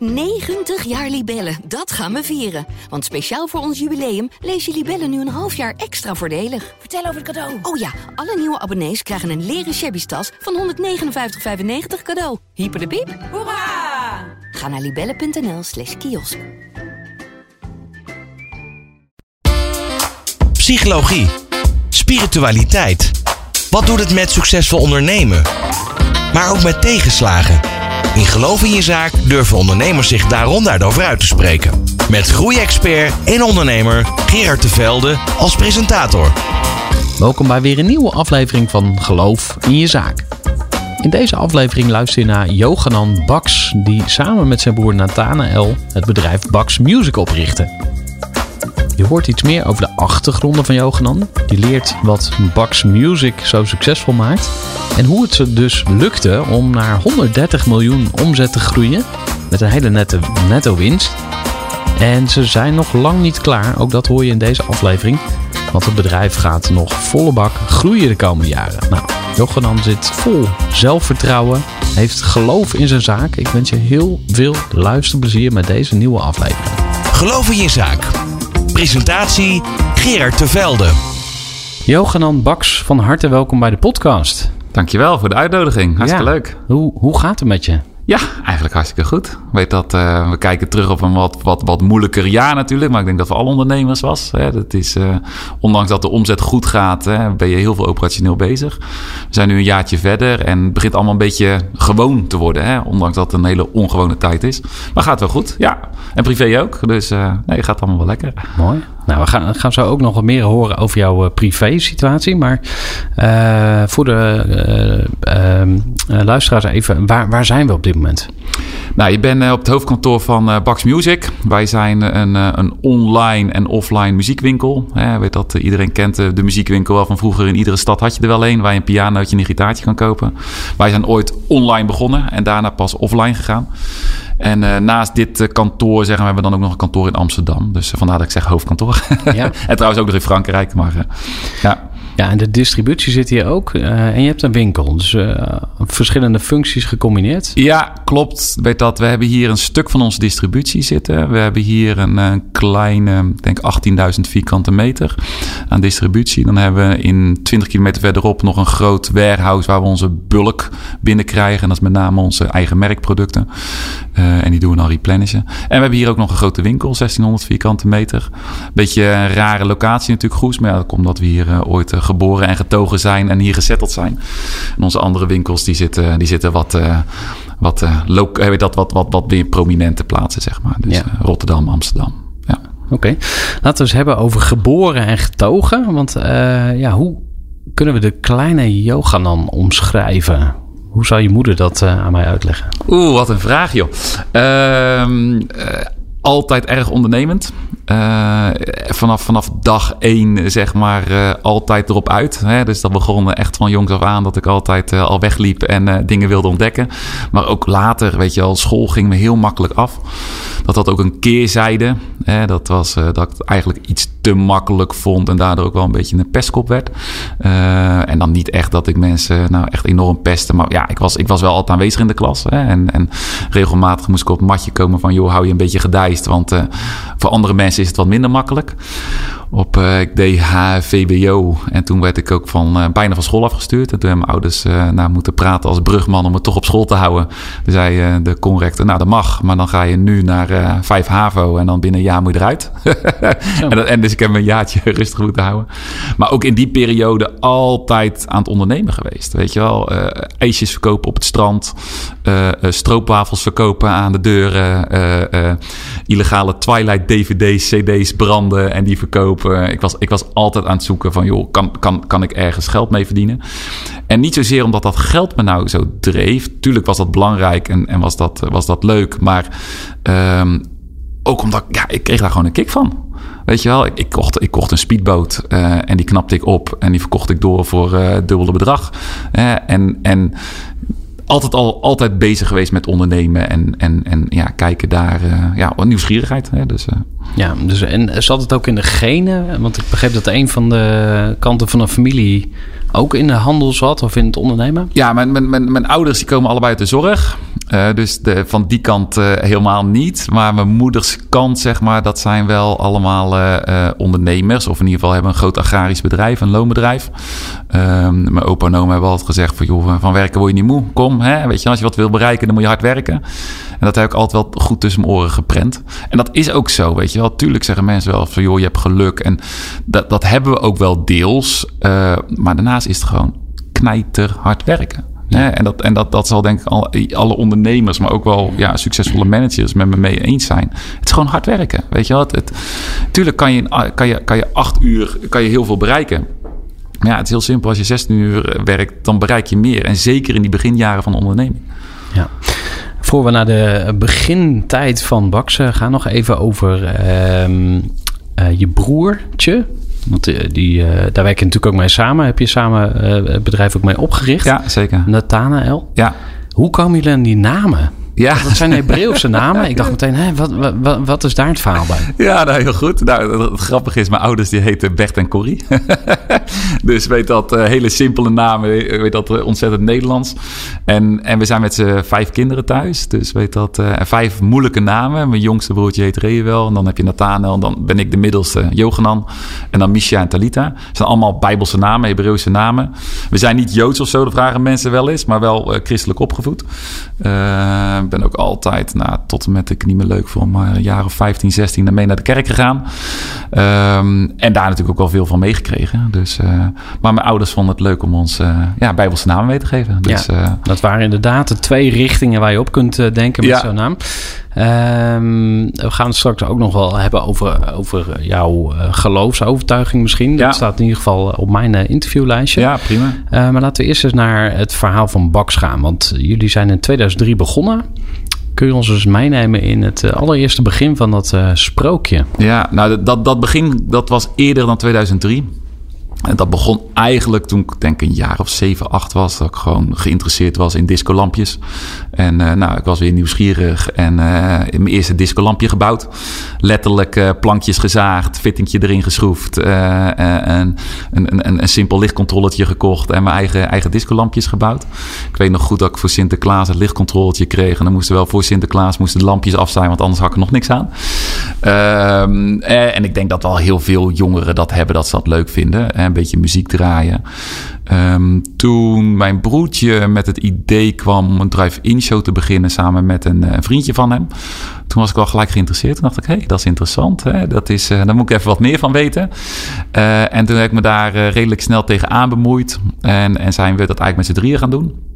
90 jaar Libellen, dat gaan we vieren. Want speciaal voor ons jubileum lees je Libellen nu een half jaar extra voordelig. Vertel over het cadeau. Oh ja, alle nieuwe abonnees krijgen een leren shabby tas van 159,95 cadeau. Hyper de piep. Hoera! Ga naar libellen.nl slash kiosk. Psychologie. Spiritualiteit. Wat doet het met succesvol ondernemen? Maar ook met tegenslagen. In Geloof in je zaak durven ondernemers zich daarom over uit te spreken. Met groeiexpert en ondernemer Gerard de Velde als presentator. Welkom bij weer een nieuwe aflevering van Geloof in je zaak. In deze aflevering luister je naar Johanan Baks, die samen met zijn broer Nathanael het bedrijf Baks Music oprichtte. Je hoort iets meer over de achtergronden van Johanan. Die leert wat Bax Music zo succesvol maakt. En hoe het ze dus lukte om naar 130 miljoen omzet te groeien. Met een hele nette netto winst. En ze zijn nog lang niet klaar. Ook dat hoor je in deze aflevering. Want het bedrijf gaat nog volle bak groeien de komende jaren. Nou, Johanan zit vol zelfvertrouwen. Heeft geloof in zijn zaak. Ik wens je heel veel luisterplezier met deze nieuwe aflevering. Geloof in je zaak Presentatie Gerard Tevelde. Johanan Baks, van harte welkom bij de podcast. Dankjewel voor de uitnodiging. Hartstikke leuk. Hoe, hoe gaat het met je? Ja, eigenlijk hartstikke goed. weet dat uh, we kijken terug op een wat, wat, wat moeilijker jaar natuurlijk. Maar ik denk dat voor alle ondernemers was. Hè. Dat is, uh, ondanks dat de omzet goed gaat, hè, ben je heel veel operationeel bezig. We zijn nu een jaartje verder en het begint allemaal een beetje gewoon te worden. Hè. Ondanks dat het een hele ongewone tijd is. Maar gaat wel goed, ja. En privé ook. Dus uh, nee, gaat allemaal wel lekker. Mooi. Nou, we gaan, gaan zo ook nog wat meer horen over jouw uh, privé-situatie. Maar uh, voor de uh, luisteraars even, waar, waar zijn we op dit moment? Nou, je bent op het hoofdkantoor van Bax Music. Wij zijn een, een online en offline muziekwinkel. Weet dat iedereen kent de muziekwinkel wel van vroeger. In iedere stad had je er wel een waar je een pianootje en een gitaartje kan kopen. Wij zijn ooit online begonnen en daarna pas offline gegaan. En uh, naast dit uh, kantoor zeggen we, hebben we dan ook nog een kantoor in Amsterdam. Dus uh, vandaar dat ik zeg hoofdkantoor. Ja. en trouwens ook nog in Frankrijk. Maar ja. Ja, en de distributie zit hier ook. Uh, en je hebt een winkel. Dus uh, verschillende functies gecombineerd. Ja, klopt. Weet dat. We hebben hier een stuk van onze distributie zitten. We hebben hier een, een kleine, ik denk 18.000 vierkante meter aan distributie. Dan hebben we in 20 kilometer verderop nog een groot warehouse waar we onze bulk binnenkrijgen. En dat is met name onze eigen merkproducten. En die doen we dan replenishen. En we hebben hier ook nog een grote winkel, 1600 vierkante meter. Beetje een rare locatie natuurlijk, Goes. Maar ja, dat komt omdat we hier ooit geboren en getogen zijn en hier gezetteld zijn. En onze andere winkels die zitten, die zitten wat, uh, wat, uh, weet dat, wat, wat, wat meer prominente plaatsen, zeg maar. Dus ja. Rotterdam, Amsterdam. Ja. Oké, okay. laten we eens hebben over geboren en getogen. Want ja, hoe kunnen we de kleine Johanan omschrijven? Hoe zou je moeder dat aan mij uitleggen? Oeh, wat een vraag, joh. Ehm, altijd erg ondernemend. Uh, vanaf, vanaf dag één, zeg maar, uh, altijd erop uit. Hè? Dus dat begon echt van jongs af aan dat ik altijd uh, al wegliep en dingen wilde ontdekken. Maar ook later, weet je al, school ging me heel makkelijk af. Dat had ook een keerzijde. Hè? Dat was dat ik eigenlijk iets te makkelijk vond en daardoor ook wel een beetje een pestkop werd. en dan niet echt dat ik mensen nou echt enorm pestte. Maar ja, ik was, ik was wel altijd aanwezig in de klas. Hè? En, en regelmatig moest ik op het matje komen van, joh, hou je een beetje gedijst. Want voor andere mensen is het wat minder makkelijk. Op, uh, ik deed HVBO en toen werd ik ook van, bijna van school afgestuurd. En toen hebben mijn ouders naar moeten praten als brugman om me toch op school te houden. Toen zei de conrector, nou dat mag, maar dan ga je nu naar 5 HAVO en dan binnen een jaar moet je eruit. en, en, dus ik heb een jaartje rustig moeten houden. Maar ook in die periode altijd aan het ondernemen geweest. Weet je wel, ijsjes verkopen op het strand, stroopwafels verkopen aan de deuren, illegale Twilight DVD's, CD's branden en die verkopen. Ik was, ik was altijd aan het zoeken van, joh, kan, kan, kan ik ergens geld mee verdienen? En niet zozeer omdat dat geld me nou zo dreef. Tuurlijk was dat belangrijk en, en was, dat, was dat leuk. Maar um, ook omdat, ja, ik kreeg daar gewoon een kick van. Weet je wel, ik, kocht, ik kocht een speedboot uh, en die knapte ik op en die verkocht ik door voor uh, dubbele bedrag. Uh, en, en altijd al altijd bezig geweest met ondernemen en, en, en ja, kijken daar. Ja, nieuwsgierigheid. Hè, dus. Ja, dus en zat het ook in de genen? Want ik begreep dat een van de kanten van een familie ook in de handel zat of in het ondernemen? Ja, mijn, mijn, mijn, mijn ouders die komen allebei uit de zorg. Uh, dus de, van die kant uh, helemaal niet. Maar mijn moeders kant, zeg maar, dat zijn wel allemaal uh, ondernemers. Of in ieder geval hebben een groot agrarisch bedrijf, een loonbedrijf. Ehm, mijn opa en oma hebben altijd gezegd van, joh, van werken word je niet moe. Kom, hè? Weet je, als je wat wil bereiken, dan moet je hard werken. En dat heb ik altijd wel goed tussen mijn oren geprent. En dat is ook zo, weet je wel. Tuurlijk zeggen mensen wel van, joh, je hebt geluk. En dat, dat hebben we ook wel deels. maar daarnaast is het gewoon knijter hard werken. Ja. En, dat, en dat, dat zal denk ik al, alle ondernemers, maar ook wel ja, succesvolle managers met me mee eens zijn. Het is gewoon hard werken. Weet je wat? Het, tuurlijk kan je, kan, je, kan je acht uur kan je heel veel bereiken. Maar ja, het is heel simpel. Als je 16 uur werkt, dan bereik je meer. En zeker in die beginjaren van de onderneming. Ja. Voor we naar de begintijd van Baxen gaan, nog even over uh, uh, je broertje. Want eh, die, uh, daar werk je natuurlijk ook mee samen. Heb je samen uh, het bedrijf ook mee opgericht? Ja, zeker. Nathanael. Ja. Hoe komen jullie aan die namen? Ja. Dat zijn Hebreeuwse namen. Ik dacht meteen, hè, wat, wat, wat is daar het verhaal bij? Ja, nou, heel goed. Nou, het grappige is, mijn ouders die heten Bert en Corrie. dus weet dat, uh, hele simpele namen. Weet dat, uh, ontzettend Nederlands. En, en we zijn met z'n vijf kinderen thuis. Dus weet dat, uh, vijf moeilijke namen. Mijn jongste broertje heet Reuel. En dan heb je Nathanael. En dan ben ik de middelste, Johanan. En dan Misha en Talita. Het zijn allemaal Bijbelse namen, Hebreeuwse namen. We zijn niet Joods of zo, dat vragen mensen wel eens. Maar wel christelijk opgevoed ben ook altijd nou, tot en met ik niet meer leuk vond, maar een jaar of 15, 16 mee naar de kerk gegaan. Um, en daar natuurlijk ook wel veel van meegekregen. Dus, uh, maar mijn ouders vonden het leuk om ons uh, ja, Bijbelse namen mee te geven. Dus, ja, dat waren inderdaad de twee richtingen waar je op kunt denken met ja. zo'n naam. Um, we gaan het straks ook nog wel hebben over, over jouw geloofsovertuiging misschien. Dat staat in ieder geval op mijn interviewlijstje. Ja, prima. maar laten we eerst eens naar het verhaal van Bax gaan. Want jullie zijn in 2003 begonnen. Kun je ons eens meenemen in het allereerste begin van dat uh, sprookje? Ja, nou dat, dat begin dat was eerder dan 2003. En dat begon eigenlijk toen ik denk een jaar of zeven, acht was. Dat ik gewoon geïnteresseerd was in discolampjes. En uh, nou, ik was weer nieuwsgierig en uh, mijn eerste discolampje gebouwd. Letterlijk uh, plankjes gezaagd, fittingje erin geschroefd. een, een, een, een simpel lichtcontroletje gekocht en mijn eigen, eigen discolampjes gebouwd. Ik weet nog goed dat ik voor Sinterklaas een lichtcontroletje kreeg. En dan moesten wel voor Sinterklaas moesten de lampjes af zijn, want anders had ik er nog niks aan. Ehm, en ik denk dat wel heel veel jongeren dat hebben, dat ze dat leuk vinden een beetje muziek draaien. Um, toen mijn broertje met het idee kwam om een drive-in show te beginnen samen met een, een, vriendje van hem. Toen was ik wel gelijk geïnteresseerd. Toen dacht ik, hé, hey, dat is interessant. Hè? Dat is, uh, daar moet ik even wat meer van weten. En toen heb ik me daar redelijk snel tegenaan bemoeid. En, en zijn we dat eigenlijk met z'n drieën gaan doen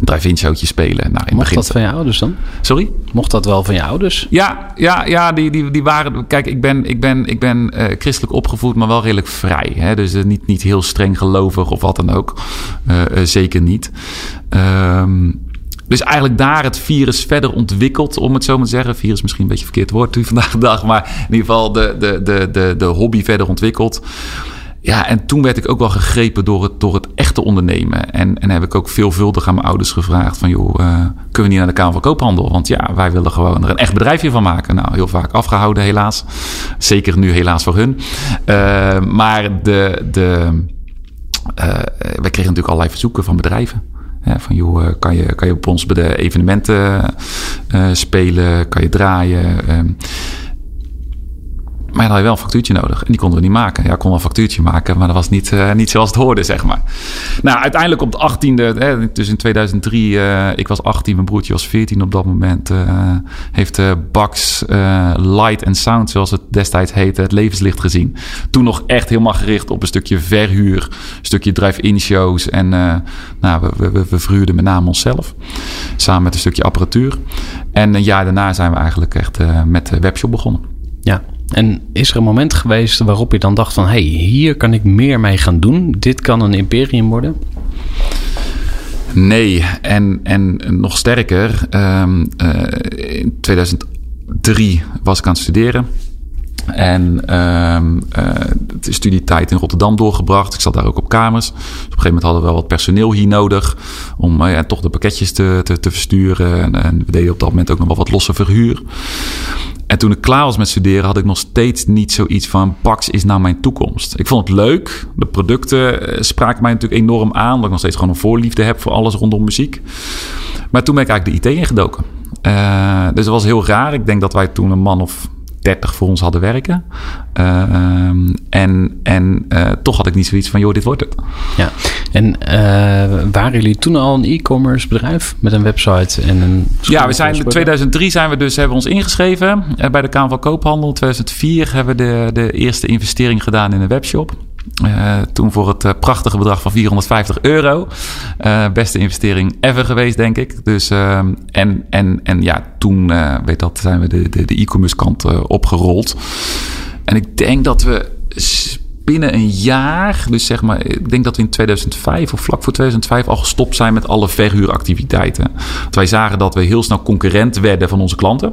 drive-in showtje spelen. Nou, in Mocht dat van je ouders dan? Sorry? Mocht dat wel van je ouders? Ja, ja, ja die, die, die waren... Kijk, ik ben, ik ben, ik ben uh, christelijk opgevoed, maar wel redelijk vrij. Hè? Dus uh, niet, niet heel streng gelovig of wat dan ook. Uh, zeker niet. Um, dus eigenlijk daar het virus verder ontwikkeld, om het zo maar te zeggen. Virus misschien een beetje verkeerd woord nu vandaag de dag. Maar in ieder geval de, de, de, de, de hobby verder ontwikkeld. Ja, en toen werd ik ook wel gegrepen door het, door het echte ondernemen. En, en heb ik ook veelvuldig aan mijn ouders gevraagd: van joh, uh, kunnen we niet naar de Kamer van Koophandel? Want ja, wij willen gewoon er een echt bedrijfje van maken. Nou, heel vaak afgehouden, helaas. Zeker nu, helaas voor hun. Uh, maar de, de, uh, wij kregen natuurlijk allerlei verzoeken van bedrijven. Van joh, kan je, kan je op ons bij de evenementen spelen? Kan je draaien? Maar dan had wel een factuurtje nodig. En die konden we niet maken. Ja, ik kon wel een factuurtje maken, maar dat was niet, uh, niet zoals het hoorde, zeg maar. Nou, uiteindelijk op de 18e, hè, dus in 2003, uh, ik was 18, mijn broertje was 14 op dat moment, uh, heeft Bax Light and Sound, zoals het destijds heette, het levenslicht gezien. Toen nog echt helemaal gericht op een stukje verhuur, een stukje drive-in shows. En nou, we, we, we verhuurden met name onszelf, samen met een stukje apparatuur. En een jaar daarna zijn we eigenlijk echt met de webshop begonnen. Ja, en is er een moment geweest waarop je dan dacht van... hé, hey, hier kan ik meer mee gaan doen. Dit kan een imperium worden? Nee, en, en nog sterker. Um, uh, in 2003 was ik aan het studeren. En um, uh, de studietijd in Rotterdam doorgebracht. Ik zat daar ook op kamers. Dus op een gegeven moment hadden we wel wat personeel hier nodig. Om uh, ja, toch de pakketjes te, te, te versturen. En, en, we deden op dat moment ook nog wel wat losse verhuur. En toen ik klaar was met studeren, had ik nog steeds niet zoiets van: Bax is nou mijn toekomst. Ik vond het leuk. De producten eh, spraken mij natuurlijk enorm aan. Dat ik nog steeds gewoon een voorliefde heb voor alles rondom muziek. Maar toen ben ik eigenlijk de IT ingedoken. Uh, dus dat was heel raar. Ik denk dat wij toen een man of 30 voor ons hadden werken. Uh, en en uh, toch had ik niet zoiets van, joh, dit wordt het. Ja, en uh, waren jullie toen al een e-commerce bedrijf met een website en een... Ja, we zijn in 2003 zijn we dus, hebben we ons ingeschreven bij de Kamer van Koophandel. In 2004 hebben we de, de eerste investering gedaan in een webshop. Uh, toen voor het uh, prachtige bedrag van 450 euro. Uh, beste investering ever geweest, denk ik. Dus, en, en, en ja, toen weet dat, zijn we de, de, de e-commerce kant opgerold. En ik denk dat we binnen een jaar, dus zeg maar, ik denk dat we in 2005 of vlak voor 2005 al gestopt zijn met alle verhuuractiviteiten. Want wij zagen dat we heel snel concurrent werden van onze klanten,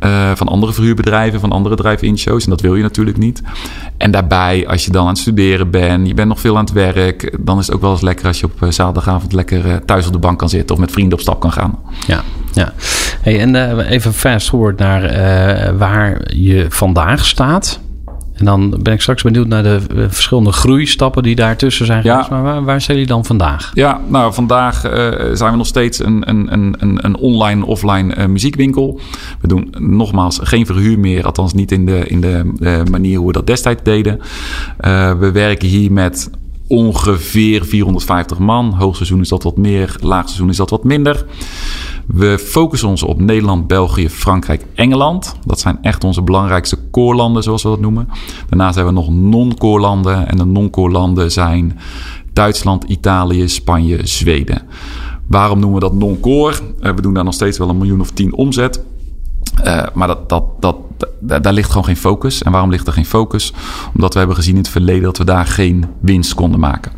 uh, van andere verhuurbedrijven, van andere drive-in shows. En dat wil je natuurlijk niet. En daarbij, als je dan aan het studeren bent, je bent nog veel aan het werk, dan is het ook wel eens lekker als je op zaterdagavond lekker uh, thuis op de bank kan zitten of met vrienden op stap kan gaan. Ja, ja. Hey, en even fast naar waar je vandaag staat. En dan ben ik straks benieuwd naar de uh, verschillende groeistappen die daartussen zijn geweest. Maar waar, waar zijn jullie dan vandaag? Ja, nou vandaag uh, zijn we nog steeds een, een, een, een online-offline uh, muziekwinkel. We doen nogmaals geen verhuur meer, althans niet in de, in de manier hoe we dat destijds deden. we werken hier met ongeveer 450 man. Hoogseizoen is dat wat meer, laagseizoen is dat wat minder. We focussen ons op Nederland, België, Frankrijk, Engeland. Dat zijn echt onze belangrijkste koorlanden, zoals we dat noemen. Daarnaast hebben we nog non landen. En de non landen zijn Duitsland, Italië, Spanje, Zweden. Waarom noemen we dat non-core? Eh, we doen daar nog steeds wel een miljoen of tien omzet. Uh, maar dat, dat, dat, daar ligt gewoon geen focus. En waarom ligt er geen focus? Omdat we hebben gezien in het verleden dat we daar geen winst konden maken.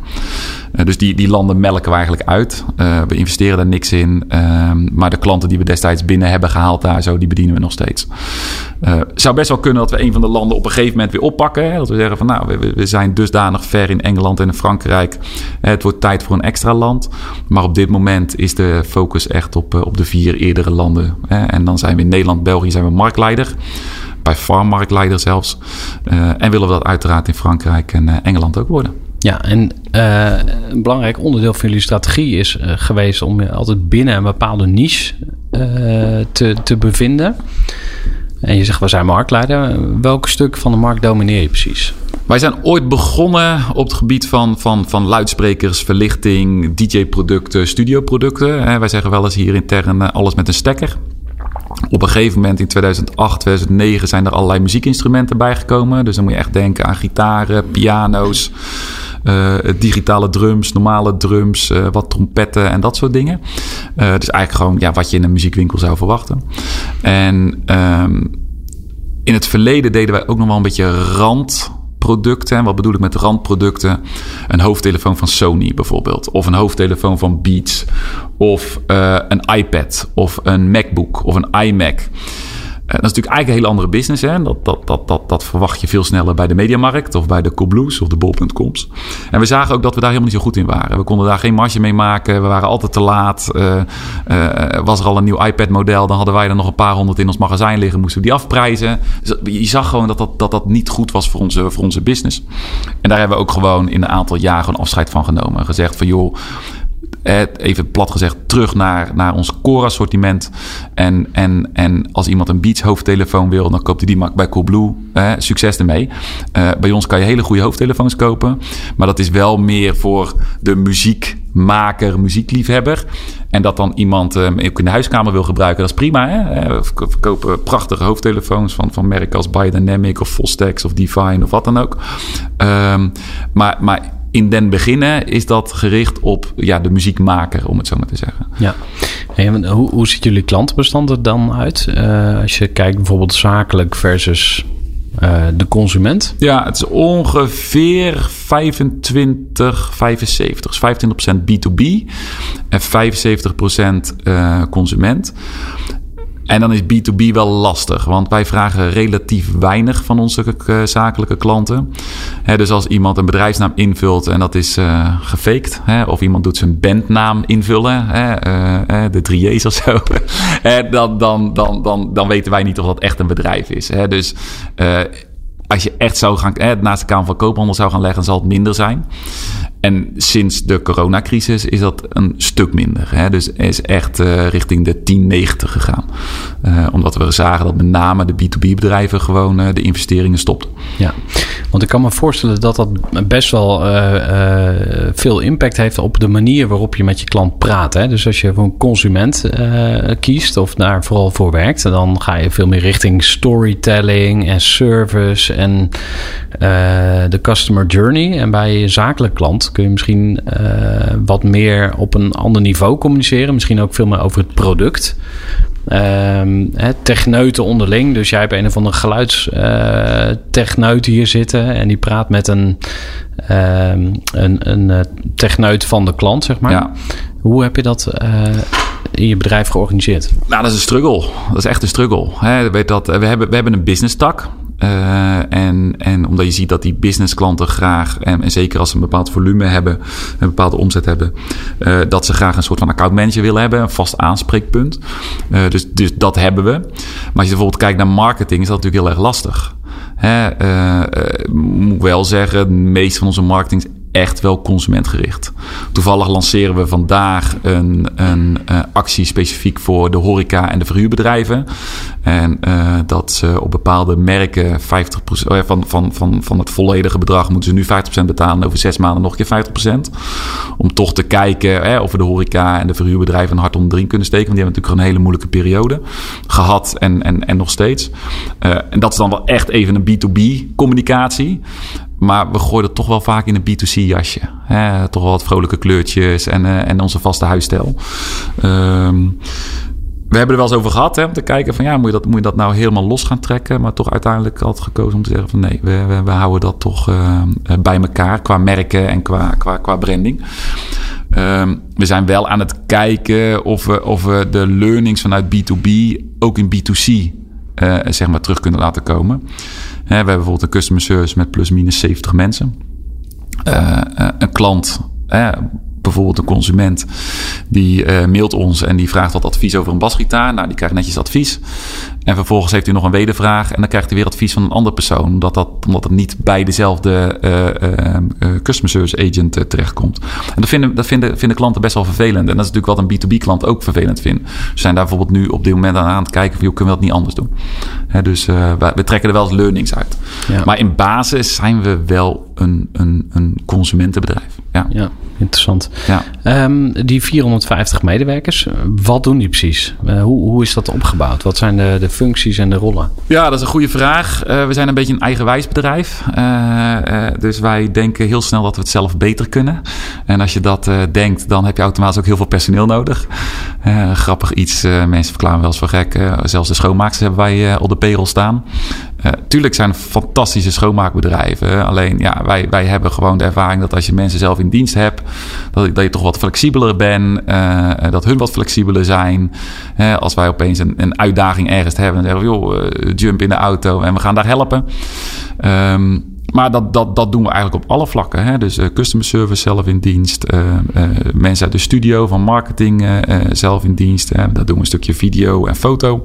Uh, dus die, die landen melken we eigenlijk uit. Uh, we investeren daar niks in. Ehm, maar de klanten die we destijds binnen hebben gehaald daar zo, die bedienen we nog steeds. Het zou best wel kunnen dat we een van de landen op een gegeven moment weer oppakken. Dat we zeggen van nou, we, we zijn dusdanig ver in Engeland en in Frankrijk. Het wordt tijd voor een extra land. Maar op dit moment is de focus echt op, op de vier eerdere landen. Hè? En dan zijn we in Nederland, België zijn we marktleider. Bij far marktleider zelfs. En willen we dat uiteraard in Frankrijk en Engeland ook worden. Ja, en uh, een belangrijk onderdeel van jullie strategie is geweest om je altijd binnen een bepaalde niche te, te bevinden. En je zegt, we zijn marktleider. Welk stuk van de markt domineer je precies? Wij zijn ooit begonnen op het gebied van, van, van luidsprekers, verlichting, DJ-producten, studioproducten. Wij zeggen wel eens hier intern alles met een stekker. Op een gegeven moment in 2008, 2009 zijn er allerlei muziekinstrumenten bijgekomen. Dus dan moet je echt denken aan gitaren, piano's, uh, digitale drums, normale drums, uh, wat trompetten en dat soort dingen. Uh, dus eigenlijk gewoon ja, wat je in een muziekwinkel zou verwachten. En um, in het verleden deden wij ook nog wel een beetje rand producten. En wat bedoel ik met randproducten? Een hoofdtelefoon van Sony bijvoorbeeld. Of een hoofdtelefoon van Beats. Of uh, een iPad. Of een MacBook. Of een iMac. Uh, dat is natuurlijk eigenlijk een hele andere business. Hè? Dat, dat, dat, dat, dat verwacht je veel sneller bij de Mediamarkt of bij de Coolblues of de Bol.coms. En we zagen ook dat we daar helemaal niet zo goed in waren. We konden daar geen marge mee maken. We waren altijd te laat. Uh, uh, was er al een nieuw iPad-model, dan hadden wij er nog een paar honderd in ons magazijn liggen. Moesten we die afprijzen. Dus je zag gewoon dat dat, dat dat niet goed was voor onze, voor onze business. En daar hebben we ook gewoon in een aantal een afscheid van genomen. Gezegd van joh even plat gezegd, terug naar, naar ons core assortiment. En, en, en als iemand een Beats hoofdtelefoon wil, dan koopt hij die maar bij Coolblue. Eh, succes ermee. Uh, bij ons kan je hele goede hoofdtelefoons kopen. Maar dat is wel meer voor de muziekmaker, muziekliefhebber. En dat dan iemand uh, ook in de huiskamer wil gebruiken, dat is prima. Hè? We verkopen prachtige hoofdtelefoons van, van merken als Biodynamic of Fostex of Divine of wat dan ook. Um, maar, maar in den beginnen is dat gericht op ja, de muziekmaker, om het zo maar te zeggen. Ja. Hey, hoe, hoe ziet jullie klantenbestand er dan uit? Uh, als je kijkt bijvoorbeeld zakelijk versus uh, de consument? Ja, het is ongeveer 25, 75. Dus 25% B2B en 75% uh, consument. En dan is B2B wel lastig, want wij vragen relatief weinig van onze uh, zakelijke klanten. Dus als iemand een bedrijfsnaam invult en dat is uh, gefaked, of iemand doet zijn bandnaam invullen, uh, de 3J's of zo, dan, dan, dan, dan, dan weten wij niet of dat echt een bedrijf is. Dus als je echt zou gaan, naast de Kamer van Koophandel zou gaan leggen, zal het minder zijn. En sinds de coronacrisis is dat een stuk minder. Hè? Dus is echt uh, richting de 1090 gegaan. Uh, omdat we zagen dat met name de B2B-bedrijven gewoon uh, de investeringen stopten. Ja, want ik kan me voorstellen dat dat best wel veel impact heeft op de manier waarop je met je klant praat. Hè? Dus als je voor een consument kiest of daar vooral voor werkt, dan ga je veel meer richting storytelling en service en de customer journey. En bij je zakelijke klant kun je misschien uh, wat meer op een ander niveau communiceren. Misschien ook veel meer over het product. Um, techneuten onderling. Dus jij hebt een of andere geluidstechneut uh, hier zitten. En die praat met een, uh, een, een uh, techneut van de klant, zeg maar. Ja. Hoe heb je dat in je bedrijf georganiseerd? Nou, dat is een struggle. Dat is echt een struggle. Weet dat, we, hebben, we hebben een business tak. Uh, en, en omdat je ziet dat die businessklanten graag, en, en, zeker als ze een bepaald volume hebben, een bepaalde omzet hebben, uh, dat ze graag een soort van accountmanager willen hebben, een vast aanspreekpunt. Uh, dus, dus dat hebben we. Maar als je bijvoorbeeld kijkt naar marketing, is dat natuurlijk heel erg lastig. Hè, moet wel zeggen, de meeste van onze marketing is echt wel consumentgericht. Toevallig lanceren we vandaag een, een uh, actie specifiek voor de horeca en de verhuurbedrijven. En uh, dat ze op bepaalde merken 50% oh van, van, van, van het volledige bedrag moeten ze nu 50% betalen. over zes maanden nog een keer 50%. Om toch te kijken hè, of we de horeca en de verhuurbedrijven een hart onder de riem kunnen steken. Want die hebben natuurlijk een hele moeilijke periode gehad en, en, en nog steeds. Uh, en dat is dan wel echt even een B2B communicatie. Maar we gooien het toch wel vaak in een B2C-jasje. Toch wel wat vrolijke kleurtjes en, uh, en onze vaste huisstijl. Um, we hebben er wel eens over gehad hè, om te kijken van ja, moet je, dat, moet je dat nou helemaal los gaan trekken? Maar toch uiteindelijk altijd gekozen om te zeggen van nee, we, we, we houden dat toch uh, bij elkaar qua merken en qua, qua, qua branding. Um, we zijn wel aan het kijken of we, of we de learnings vanuit B2B ook in B2C uh, zeg maar terug kunnen laten komen we hebben bijvoorbeeld een customer service met plus minus 70 mensen. Uh, een klant bijvoorbeeld een consument die uh, mailt ons en die vraagt wat advies over een basgitaar. Nou, die krijgt netjes advies. En vervolgens heeft hij nog een wedervraag en dan krijgt hij weer advies van een andere persoon, omdat, dat, omdat het niet bij dezelfde uh, uh, customer service agent terechtkomt. En dat, vinden, dat vinden, vinden klanten best wel vervelend. En dat is natuurlijk wat een B2B-klant ook vervelend vindt. We zijn daar bijvoorbeeld nu op dit moment aan, aan het kijken van, hoe kunnen we dat niet anders doen? dus we, we, trekken er wel eens learnings uit. Ja. Maar in basis zijn we wel een, een, een consumentenbedrijf. Ja. ja interessant. Ja. Um, die 450 medewerkers, wat doen die precies? Uh, hoe, hoe is dat opgebouwd? Wat zijn de, de functies en de rollen? Ja, dat is een goede vraag. Uh, we zijn een beetje een eigenwijs bedrijf. Uh, dus wij denken heel snel dat we het zelf beter kunnen. En als je dat denkt, dan heb je automatisch ook heel veel personeel nodig. grappig iets, mensen verklaren wel eens voor gek. zelfs de schoonmaakers hebben wij op de payroll staan. Uh, tuurlijk zijn fantastische schoonmaakbedrijven. Alleen ja, wij, wij hebben gewoon de ervaring dat als je mensen zelf in dienst hebt, dat, dat je toch wat flexibeler bent. Uh, dat hun wat flexibeler zijn. Uh, als wij opeens een, een uitdaging ergens hebben, dan zeggen we, joh, jump in de auto en we gaan daar helpen. Um, maar dat, dat, dat doen we eigenlijk op alle vlakken. Hè? Dus uh, customer service zelf in dienst. Mensen uit de studio van marketing zelf in dienst. Hè? Dat doen we een stukje video en foto.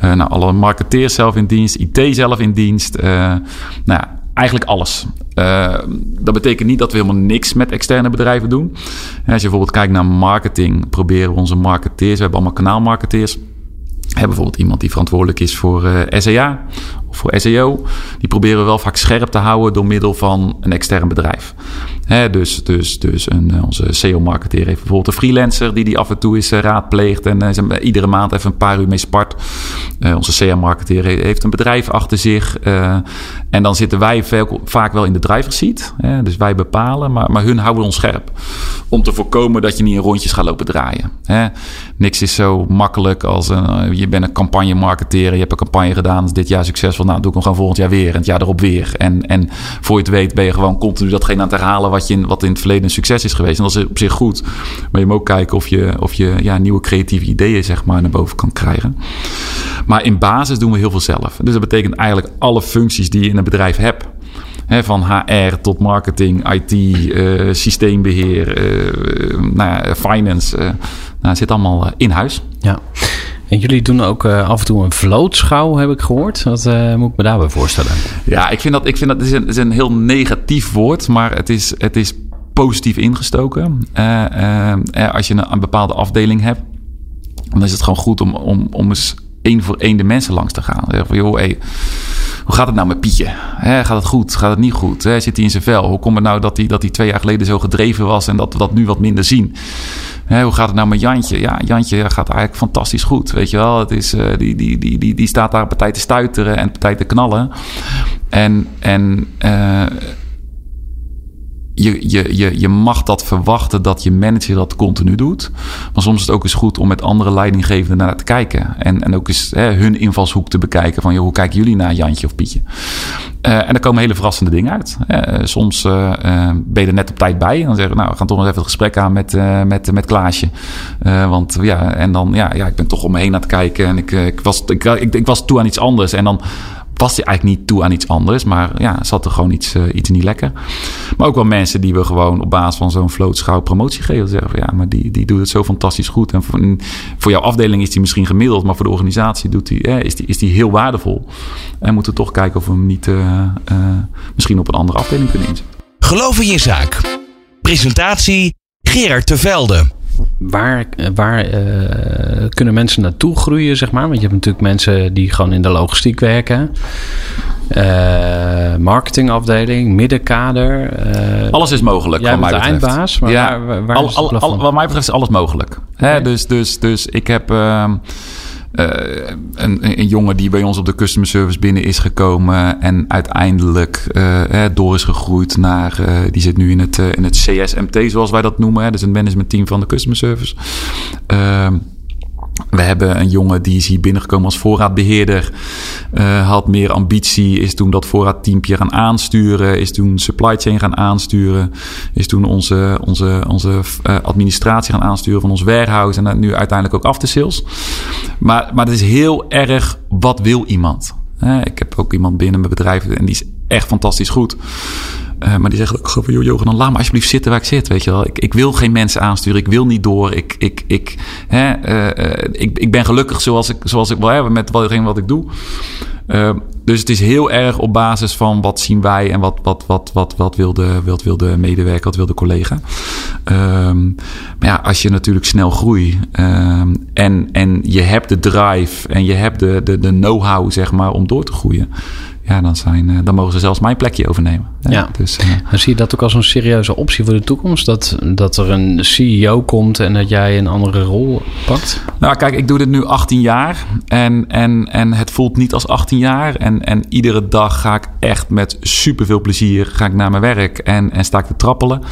nou, alle marketeers zelf in dienst. IT zelf in dienst. nou ja, eigenlijk alles. dat betekent niet dat we helemaal niks met externe bedrijven doen. Als je bijvoorbeeld kijkt naar marketing, proberen we onze marketeers, we hebben allemaal kanaalmarketeers, hebben bijvoorbeeld iemand die verantwoordelijk is voor uh, SEA voor SEO. Die proberen we wel vaak scherp te houden door middel van een extern bedrijf. Dus dus, dus een, eh, onze SEO-marketeer heeft bijvoorbeeld een freelancer die die af en toe is uh, raadpleegt en uh, iedere maand even een paar uur mee spart. onze SEO-marketeer heeft een bedrijf achter zich. en dan zitten wij veel, vaak wel in de driver's seat. Dus wij bepalen, maar, maar hun houden ons scherp. Om te voorkomen dat je niet in rondjes gaat lopen draaien. Niks is zo makkelijk als een, je bent een campagne-marketeer. Je hebt een campagne gedaan, is dit jaar succesvol nou, doe ik hem gewoon volgend jaar weer en het jaar erop weer. En, en voor je het weet ben je gewoon continu datgene aan het herhalen wat, je in, wat in het verleden een succes is geweest. En dat is op zich goed. Maar je moet ook kijken of je, of je ja, nieuwe creatieve ideeën zeg maar, naar boven kan krijgen. Maar in basis doen we heel veel zelf. Dus dat betekent eigenlijk alle functies die je in een bedrijf hebt. van HR tot marketing, IT, uh, systeembeheer, uh, nou ja, finance. Uh, nou, zit allemaal in huis. Ja. En jullie doen ook af en toe een vlootschouw, heb ik gehoord. Wat moet ik me daarbij voorstellen? Ja, ik vind dat, ik vind dat is, een, is een heel negatief woord, maar het is, het is positief ingestoken. als je een, een bepaalde afdeling hebt, dan is het gewoon goed om, om, om eens één voor één de mensen langs te gaan. Zeggen van, joh, hey, hoe gaat het nou met Pietje? gaat het goed? Gaat het niet goed? zit hij in zijn vel? Hoe komt het nou dat hij, dat hij twee jaar geleden zo gedreven was en dat we dat nu wat minder zien? hoe gaat het nou met Jantje? Ja, Jantje gaat eigenlijk fantastisch goed. Weet je wel, het is, uh, die, die, die, die, die staat daar partij te stuiteren en partij te knallen. En, en uh, je, je, je, je mag dat verwachten dat je manager dat continu doet. Maar soms is het ook eens goed om met andere leidinggevenden naar te kijken. En, en ook eens hè, hun invalshoek te bekijken. Van joh, hoe kijken jullie naar Jantje of Pietje? Uh, en er komen hele verrassende dingen uit. Uh, soms uh, ben je er net op tijd bij. En dan zeggen we, nou, we gaan toch nog even het gesprek aan met, met, met Klaasje. want ja, en dan, ja, ja, ik ben toch om me heen aan het kijken. En ik, ik, was, ik, ik was toe aan iets anders. En dan was hij eigenlijk niet toe aan iets anders. Maar ja, zat er gewoon iets, uh, iets niet lekker. Maar ook wel mensen die we gewoon op basis van zo'n vlootschouw promotie geven. Zeggen van ja, maar die, die doet het zo fantastisch goed. En voor, voor jouw afdeling is die misschien gemiddeld. Maar voor de organisatie doet die, eh, is, die, is die heel waardevol. En moeten we toch kijken of we hem niet uh, misschien op een andere afdeling kunnen inzetten. Geloof in je zaak. Presentatie Gerard Tevelde waar, waar uh, kunnen mensen naartoe groeien, zeg maar? Want je hebt natuurlijk mensen die gewoon in de logistiek werken. Uh, marketingafdeling, middenkader. Uh, alles is mogelijk. Jij bent de eindbaas. Maar ja, waar, waar al, al, al, wat mij betreft is alles mogelijk. Okay. Hè, dus, dus, dus ik heb. Uh, een, een, jongen die bij ons op de customer service binnen is gekomen en uiteindelijk uh, door is gegroeid naar, die zit nu in het, in het CSMT zoals wij dat noemen, hè, dus het management team van de customer service. We hebben een jongen die is hier binnengekomen als voorraadbeheerder. Uh, had meer ambitie. Is toen dat voorraadteampje gaan aansturen. Is toen supply chain gaan aansturen. Is toen onze, onze, onze uh, administratie gaan aansturen van ons warehouse. En nu uiteindelijk ook after sales. Maar, maar het is heel erg wat wil iemand. Ik heb ook iemand binnen mijn bedrijf en die is echt fantastisch goed. Uh, maar die zeggen ook gewoon van, joh, Johan, laat me alsjeblieft zitten waar ik zit, weet je wel. Ik, ik wil geen mensen aansturen, ik wil niet door. Ik, ik, ik, hè, uh, ik, ik ben gelukkig zoals ik, zoals ik wil hebben met wat, wat ik doe. Uh, dus het is heel erg op basis van wat zien wij en wat, wat, wat, wat, wat, wil, de, wat medewerker, wat wil de collega. Um, maar ja, als je natuurlijk snel groeit um, en, en je hebt de drive en je hebt de, de, de know-how, zeg maar, om door te groeien ja, dan, zijn, eh, dan mogen ze zelfs mijn plekje overnemen. Ja, dus, uh, zie je dat ook als een serieuze optie voor de toekomst? Dat, dat er een CEO komt en dat jij een andere rol pakt? Nou, kijk, ik doe dit nu 18 jaar en, en, en het voelt niet als 18 jaar. En, en iedere dag ga ik echt met superveel plezier ga ik naar mijn werk en, en sta ik te trappelen.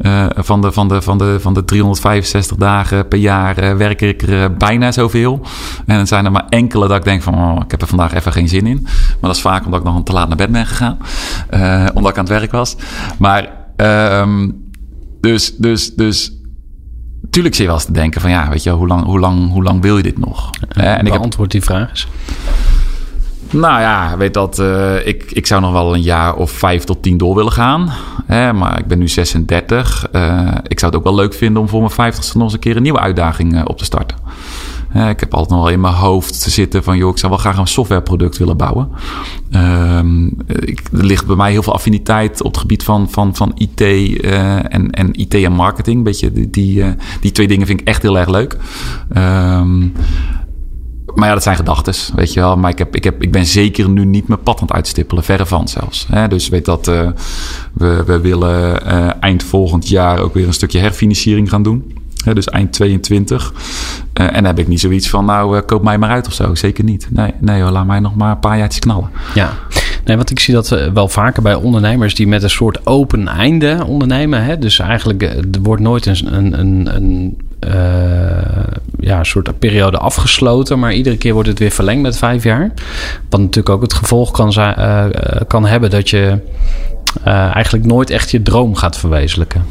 Uh, van, de, van, de, van, de, van de 365 dagen per jaar werk ik er bijna zoveel. En dan zijn er maar enkele dat ik denk van, oh, ik heb er vandaag even geen zin in. Maar dat is vaak omdat ik nog te laat naar bed ben gegaan. Omdat aan het werk was. Maar um, dus, dus, dus tuurlijk zie je wel eens te denken van ja, weet je, hoe lang, hoe lang, hoe lang wil je dit nog? Uh, en ik antwoord die vraag eens. Nou ja, weet dat, uh, ik, ik zou nog wel een jaar of vijf tot tien door willen gaan. Hè, maar ik ben nu 36. Uh, ik zou het ook wel leuk vinden om voor mijn vijftigste nog eens een keer een nieuwe uitdaging op te starten ik heb altijd nog wel in mijn hoofd te zitten van... joh, ik zou wel graag een softwareproduct willen bouwen. Um, ik, er ligt bij mij heel veel affiniteit op het gebied van, van, van IT uh, en, en IT en marketing. Beetje die, die, uh, die twee dingen vind ik echt heel erg leuk. Um, maar ja, dat zijn gedachten, weet je wel. Maar ik, heb, ik, heb, ik ben zeker nu niet mijn pad aan het uitstippelen. Verre van zelfs. Hè? Dus weet dat uh, we, we willen eind volgend jaar ook weer een stukje herfinanciering gaan doen dus eind 22. Uh, en dan heb ik niet zoiets van, nou, uh, koop mij maar uit of zo. Zeker niet. Nee, nee hoor, laat mij nog maar een paar jaartjes knallen. Ja, nee, want ik zie dat eh, wel vaker bij ondernemers die met een soort open einde ondernemen. Hè? Dus eigenlijk, er wordt nooit een, een, een, een ja, soort periode afgesloten. Maar iedere keer wordt het weer verlengd met vijf jaar. Wat natuurlijk ook het gevolg kan, kan hebben dat je eigenlijk nooit echt je droom gaat verwezenlijken.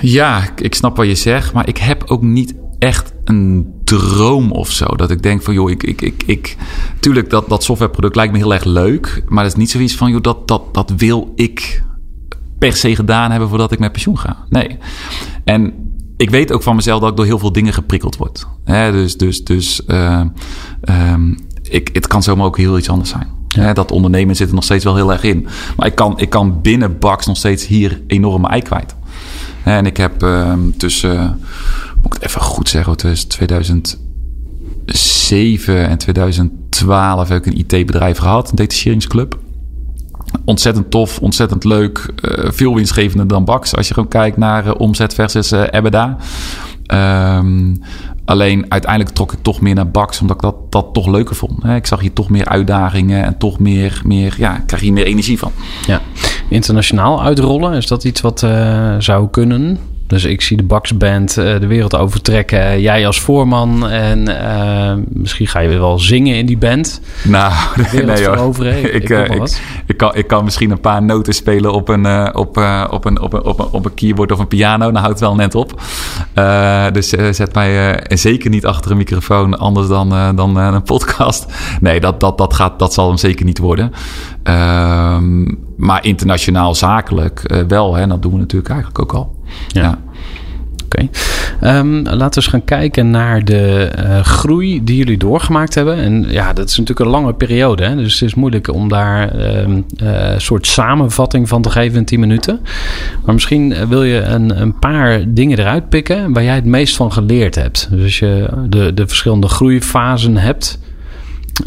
Ja, ik snap wat je zegt. Maar ik heb ook niet echt een droom of zo. Dat ik denk van, joh, ik, ik, ik, ik tuurlijk, dat, dat softwareproduct lijkt me heel erg leuk. Maar dat is niet zoiets van, joh, dat, dat, dat wil ik per se gedaan hebben voordat ik met pensioen ga. Nee. En ik weet ook van mezelf dat ik door heel veel dingen geprikkeld word. Dus dus, dus uh, um, ik, het kan zomaar ook heel iets anders zijn. Ja. dat ondernemen zit er nog steeds wel heel erg in. Maar ik kan, ik kan binnen Bax nog steeds hier enorm mijn ei kwijt. En ik heb uh, tussen moet ik het even goed zeggen, tussen 2007 en 2012 heb ik een IT-bedrijf gehad, een detacheringsclub. Ontzettend tof, ontzettend leuk, uh, veel winstgevender dan Bax. Als je gewoon kijkt naar uh, omzet versus uh, EBITDA. Um, alleen uiteindelijk trok ik toch meer naar Bax, omdat ik dat, dat toch leuker vond. Ik zag hier toch meer uitdagingen en toch meer, meer ja, krijg hier meer energie van. Ja, internationaal uitrollen, is dat iets wat zou kunnen? Dus ik zie de Baksband uh, de wereld overtrekken. Jij als voorman. En uh, misschien ga je weer wel zingen in die band. Nou, nee hoor. Ik, ik, ik, ik, kan, ik kan misschien een paar noten spelen op een, op, op, een, op, een, op, een, op een keyboard of een piano. Dan houdt het wel net op. dus zet mij zeker niet achter een microfoon. Anders dan, dan een podcast. Nee, dat, dat, dat, gaat, dat zal hem zeker niet worden. Ehm, maar internationaal zakelijk wel. Hè, dat doen we natuurlijk eigenlijk ook al. Ja. Oké. Ehm, laten we eens gaan kijken naar de uh, groei die jullie doorgemaakt hebben. En ja, dat is natuurlijk een lange periode. Hè? Dus het is moeilijk om daar um, uh, een soort samenvatting van te geven in 10 minuten. Maar misschien eh, wil je een, een paar dingen eruit pikken waar jij het meest van geleerd hebt. Dus als je de, de verschillende groeifasen hebt,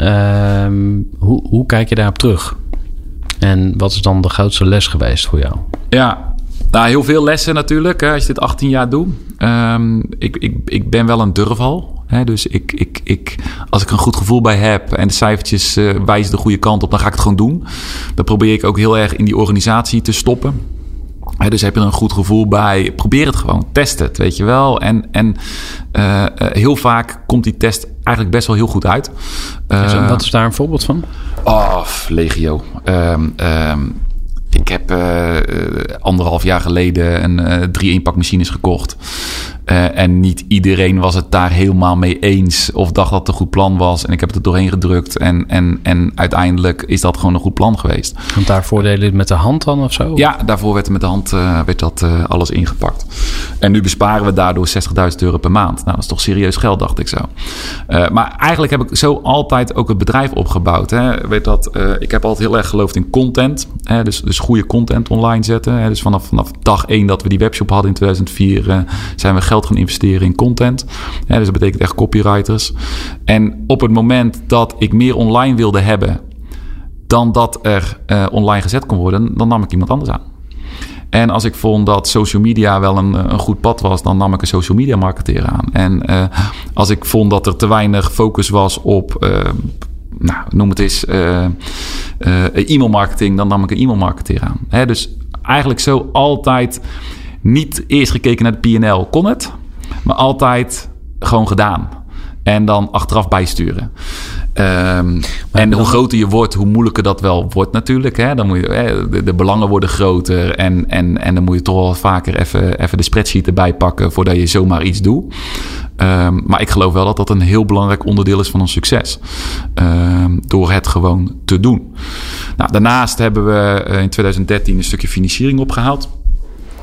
um, hoe, hoe kijk je daarop terug? En wat is dan de grootste les geweest voor jou? Ja, nou, heel veel lessen natuurlijk, hè, als je dit 18 jaar doet. Um, ik, ik, ik ben wel een durval. Hè, dus ik, ik, ik, als ik een goed gevoel bij heb en de cijfertjes uh, wijzen de goede kant op, dan ga ik het gewoon doen. Dan probeer ik ook heel erg in die organisatie te stoppen. Dus heb je er een goed gevoel bij, probeer het gewoon, test het, weet je wel. En, en uh, uh, heel vaak komt die test eigenlijk best wel heel goed uit. wat is daar een voorbeeld van? Oh, legio. Um, um, ik heb uh, anderhalf jaar geleden een uh, 3-1 machines gekocht. Uh, en niet iedereen was het daar helemaal mee eens of dacht dat het een goed plan was. En ik heb het er doorheen gedrukt. En, en, en uiteindelijk is dat gewoon een goed plan geweest. Want daarvoor deden het met de hand dan of zo? Ja, daarvoor werd er met de hand uh, werd dat, uh, alles ingepakt. En nu besparen we daardoor 60.000 euro per maand. Nou, dat is toch serieus geld, dacht ik zo. maar eigenlijk heb ik zo altijd ook het bedrijf opgebouwd. Hè. Weet dat, ik heb altijd heel erg geloofd in content. Hè. Dus, dus goede content online zetten. Dus vanaf, vanaf dag één dat we die webshop hadden in 2004 zijn we geld gaan investeren in content. Dus dat betekent echt copywriters. En op het moment dat ik meer online wilde hebben dan dat er uh, online gezet kon worden, dan nam ik iemand anders aan. En als ik vond dat social media wel een, een goed pad was, dan nam ik een social media marketeer aan. En uh, als ik vond dat er te weinig focus was op, nou, noem het eens, e-mail marketing, dan nam ik een e-mail marketeer aan. Hè, dus eigenlijk zo altijd niet eerst gekeken naar de PNL, kon het, maar altijd gewoon gedaan. En dan achteraf bijsturen. Um, en hoe groter je wordt, hoe moeilijker dat wel wordt natuurlijk. Hè? Dan moet je, hè, de, belangen worden groter. En, en, en dan moet je toch wel vaker even, even de spreadsheet erbij pakken voordat je zomaar iets doet. Um, maar ik geloof wel dat dat een heel belangrijk onderdeel is van ons succes. Um, door het gewoon te doen. Nou, daarnaast hebben we eh, in 2013 een stukje financiering opgehaald.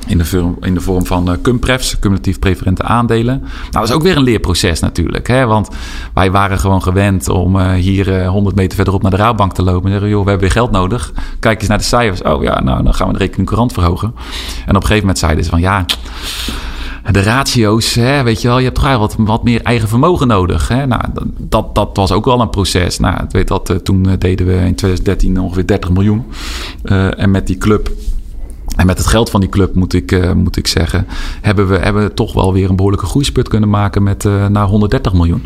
In de, vorm, in de vorm van uh, cumprefs, cumulatief preferente aandelen. Nou, dat is ook weer een leerproces natuurlijk. Hè? Want wij waren gewoon gewend om uh, hier uh, eh, 100 meter verderop naar de rouwbank te lopen. En zeggen, joh, we hebben weer geld nodig. Kijk eens naar de cijfers. Oh ja, nou, dan gaan we de rekening courant verhogen. En op een gegeven moment zeiden ze van, ja de ratio's, hè, weet je wel, je hebt toch wat, wat meer eigen vermogen nodig. Hè? Nou, dat, dat was ook wel een proces. Nou, weet dat, toen deden we in 2013 ongeveer 30 miljoen. En met die club en met het geld van die club, moet ik, uh, moet ik zeggen, hebben we, hebben toch wel weer een behoorlijke groeispurt kunnen maken met uh, naar 130 miljoen.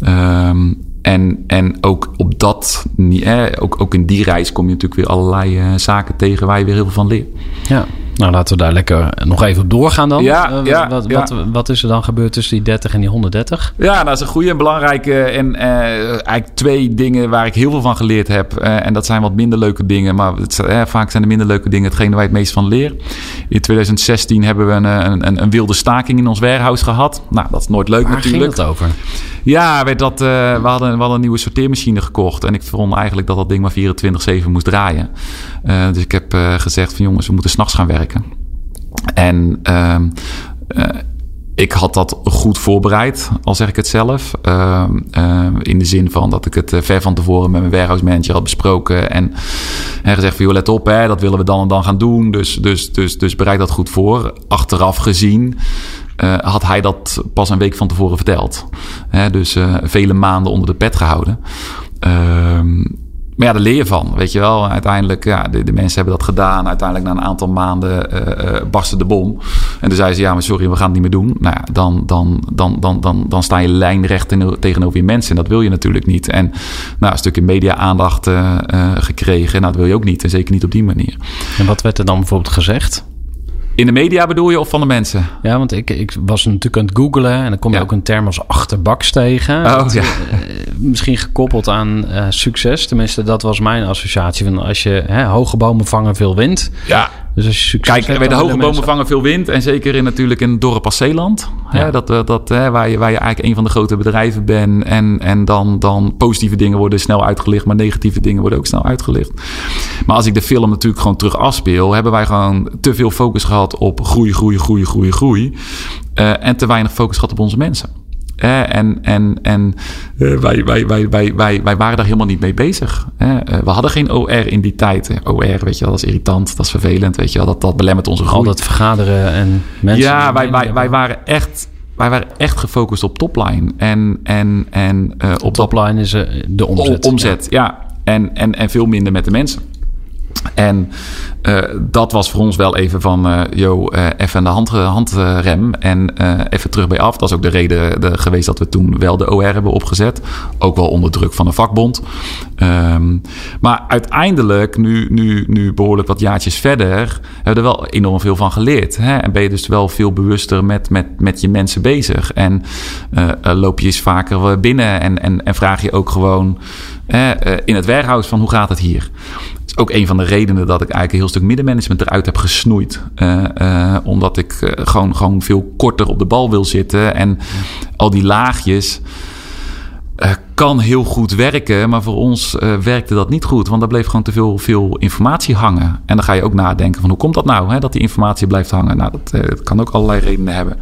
Um, en, en ook op dat, eh, ook, ook in die reis kom je natuurlijk weer allerlei uh, zaken tegen waar je weer heel veel van leert. Ja, Nou, laten we daar lekker nog even op doorgaan dan. Ja, Eh, ja, wat, ja. Wat, wat is er dan gebeurd tussen die 30 en die 130? Ja, nou, dat is een goede en belangrijke. En eh, eigenlijk twee dingen waar ik heel veel van geleerd heb. Eh, en dat zijn wat minder leuke dingen. Maar het, vaak zijn de minder leuke dingen hetgene waar je het meest van leert. In 2016 hebben we een, een, een, wilde staking in ons warehouse gehad. Nou, dat is nooit leuk Waar natuurlijk. ging het over? Ja, weet dat, we, hadden, we hadden een nieuwe sorteermachine gekocht. En ik vond eigenlijk dat dat ding maar 24-7 moest draaien. Dus ik heb gezegd van jongens, we moeten s'nachts gaan werken. En ehm, eh, ik had dat goed voorbereid, al zeg ik het zelf. Ehm, ehm, in de zin van dat ik het eh, ver van tevoren met mijn warehouse manager had besproken. En, en gezegd van let op, hè, dat willen we dan en dan gaan doen. Dus, dus, dus, dus bereid dat goed voor. Achteraf gezien eh, had hij dat pas een week van tevoren verteld. Hè, dus eh, vele maanden onder de pet gehouden. Ehm, maar ja, daar leer je van, weet je wel. Uiteindelijk, ja, de, de mensen hebben dat gedaan. Uiteindelijk na een aantal maanden eh, barstte de bom. En toen zei ze, ja, maar sorry, we gaan het niet meer doen. Nou ja, dan, dan, dan, dan, dan, dan sta je lijnrecht tegenover je mensen. En dat wil je natuurlijk niet. En nou, een stukje media-aandacht eh, gekregen. Nou, dat wil je ook niet. En zeker niet op die manier. En wat werd er dan bijvoorbeeld gezegd? In de media bedoel je of van de mensen? Ja, want ik, ik was natuurlijk aan het googlen en dan kom je Ja. ook een term als achterbaks tegen. Oh, Dat, ja. eh, misschien gekoppeld aan eh, succes. Tenminste, dat was mijn associatie. Van als je hè, hoge bomen vangen veel wind. Ja, Dus als je succes Kijk, bij de hoge bomen vangen veel wind. En zeker in, natuurlijk in het dorp als Zeeland. Ja. Hè, dat, eh, dat, hè, waar, je, waar je eigenlijk een van de grote bedrijven bent. En, en dan, dan positieve dingen worden snel uitgelicht. Maar negatieve dingen worden ook snel uitgelicht. Maar als ik de film natuurlijk gewoon terug afspeel. Hebben wij gewoon te veel focus gehad op groei, groei, groei, groei, groei. Eh, en te weinig focus gehad op onze mensen. En en, en eh, wij, wij, wij, wij, wij, wij waren daar helemaal niet mee bezig. Eh, we hadden geen OR in die tijd. OR, weet je wel, dat is irritant, dat is vervelend. Weet je wel, dat, dat belemmert onze groei. Al dat vergaderen en mensen... Ja, wij, wij, wij, waren echt, wij waren echt gefocust op topline. En, en, en eh, op Topline is de omzet. Omzet, ja. En, en, en veel minder met de mensen. En eh, dat was voor ons wel even van, eh, even de hand, handrem en even terug bij af. Dat is ook de reden de, geweest dat we toen wel de OR hebben opgezet. Ook wel onder druk van een vakbond. Ehm, maar uiteindelijk, nu, nu, nu behoorlijk wat jaartjes verder, hebben we er wel enorm veel van geleerd. Hè? En ben je dus wel veel bewuster met, met, met je mensen bezig. En loop je eens vaker binnen en, en, en vraag je ook gewoon in het warehouse van hoe gaat het hier? Is ook een van de redenen dat ik eigenlijk een heel stuk middenmanagement eruit heb gesnoeid. Eh, eh, omdat ik eh, gewoon, gewoon veel korter op de bal wil zitten. En al die laagjes kan heel goed werken. Maar voor ons werkte dat niet goed. Want daar bleef gewoon te veel, veel informatie hangen. En dan ga je ook nadenken van hoe komt dat nou? Hè, dat die informatie blijft hangen. Nou, dat, dat kan ook allerlei redenen hebben.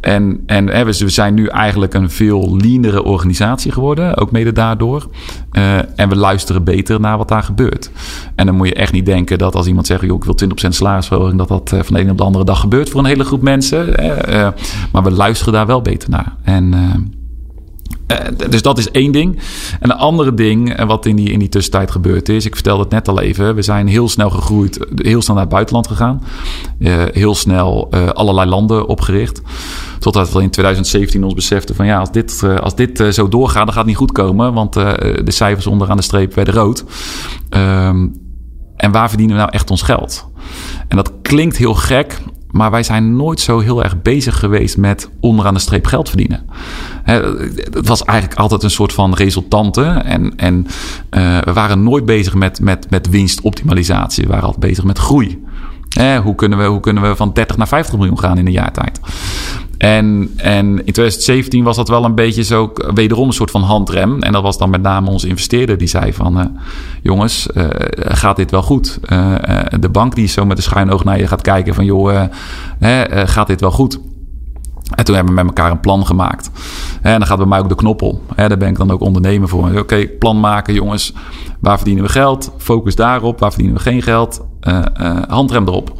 En, en we zijn nu eigenlijk een veel leanere organisatie geworden, ook mede daardoor. Eh, en we luisteren beter naar wat daar gebeurt. En dan moet je echt niet denken dat als iemand zegt: ik wil 20% salarisverhoging, dat dat eh, van de ene op de andere dag gebeurt voor een hele groep mensen. Eh, maar we luisteren daar wel beter naar. En. Eh, dus dat is één ding. En een andere ding, eh, wat in die, in die tussentijd gebeurd is, ik vertelde het net al even, we zijn heel snel gegroeid, heel snel naar het buitenland gegaan. Eh, heel snel allerlei landen opgericht. Totdat we in 2017 ons beseften van ja, als dit, als dit zo doorgaat, dan gaat het niet goed komen. Want de cijfers onderaan de streep werden rood. Ehm, en waar verdienen we nou echt ons geld? En dat klinkt heel gek, maar wij zijn nooit zo heel erg bezig geweest met onderaan de streep geld verdienen. Het was eigenlijk altijd een soort van resultante. En, en eh, we waren nooit bezig met, met, met winstoptimalisatie. We waren altijd bezig met groei. Hè, hoe, kunnen we, hoe kunnen we van 30 naar 50 miljoen gaan in een jaar tijd? En, en in 2017 was dat wel een beetje zo, wederom een soort van handrem. En dat was dan met name onze investeerder die zei van... eh, jongens, eh, gaat dit wel goed? Eh, de bank die zo met een schuin oog naar je gaat kijken van... joh, gaat dit wel goed? En toen hebben we met elkaar een plan gemaakt. En dan gaat bij mij ook de knop om. Daar ben ik dan ook ondernemer voor. Oké, plan maken, jongens. Waar verdienen we geld? Focus daarop. Waar verdienen we geen geld? Eh, eh, handrem erop.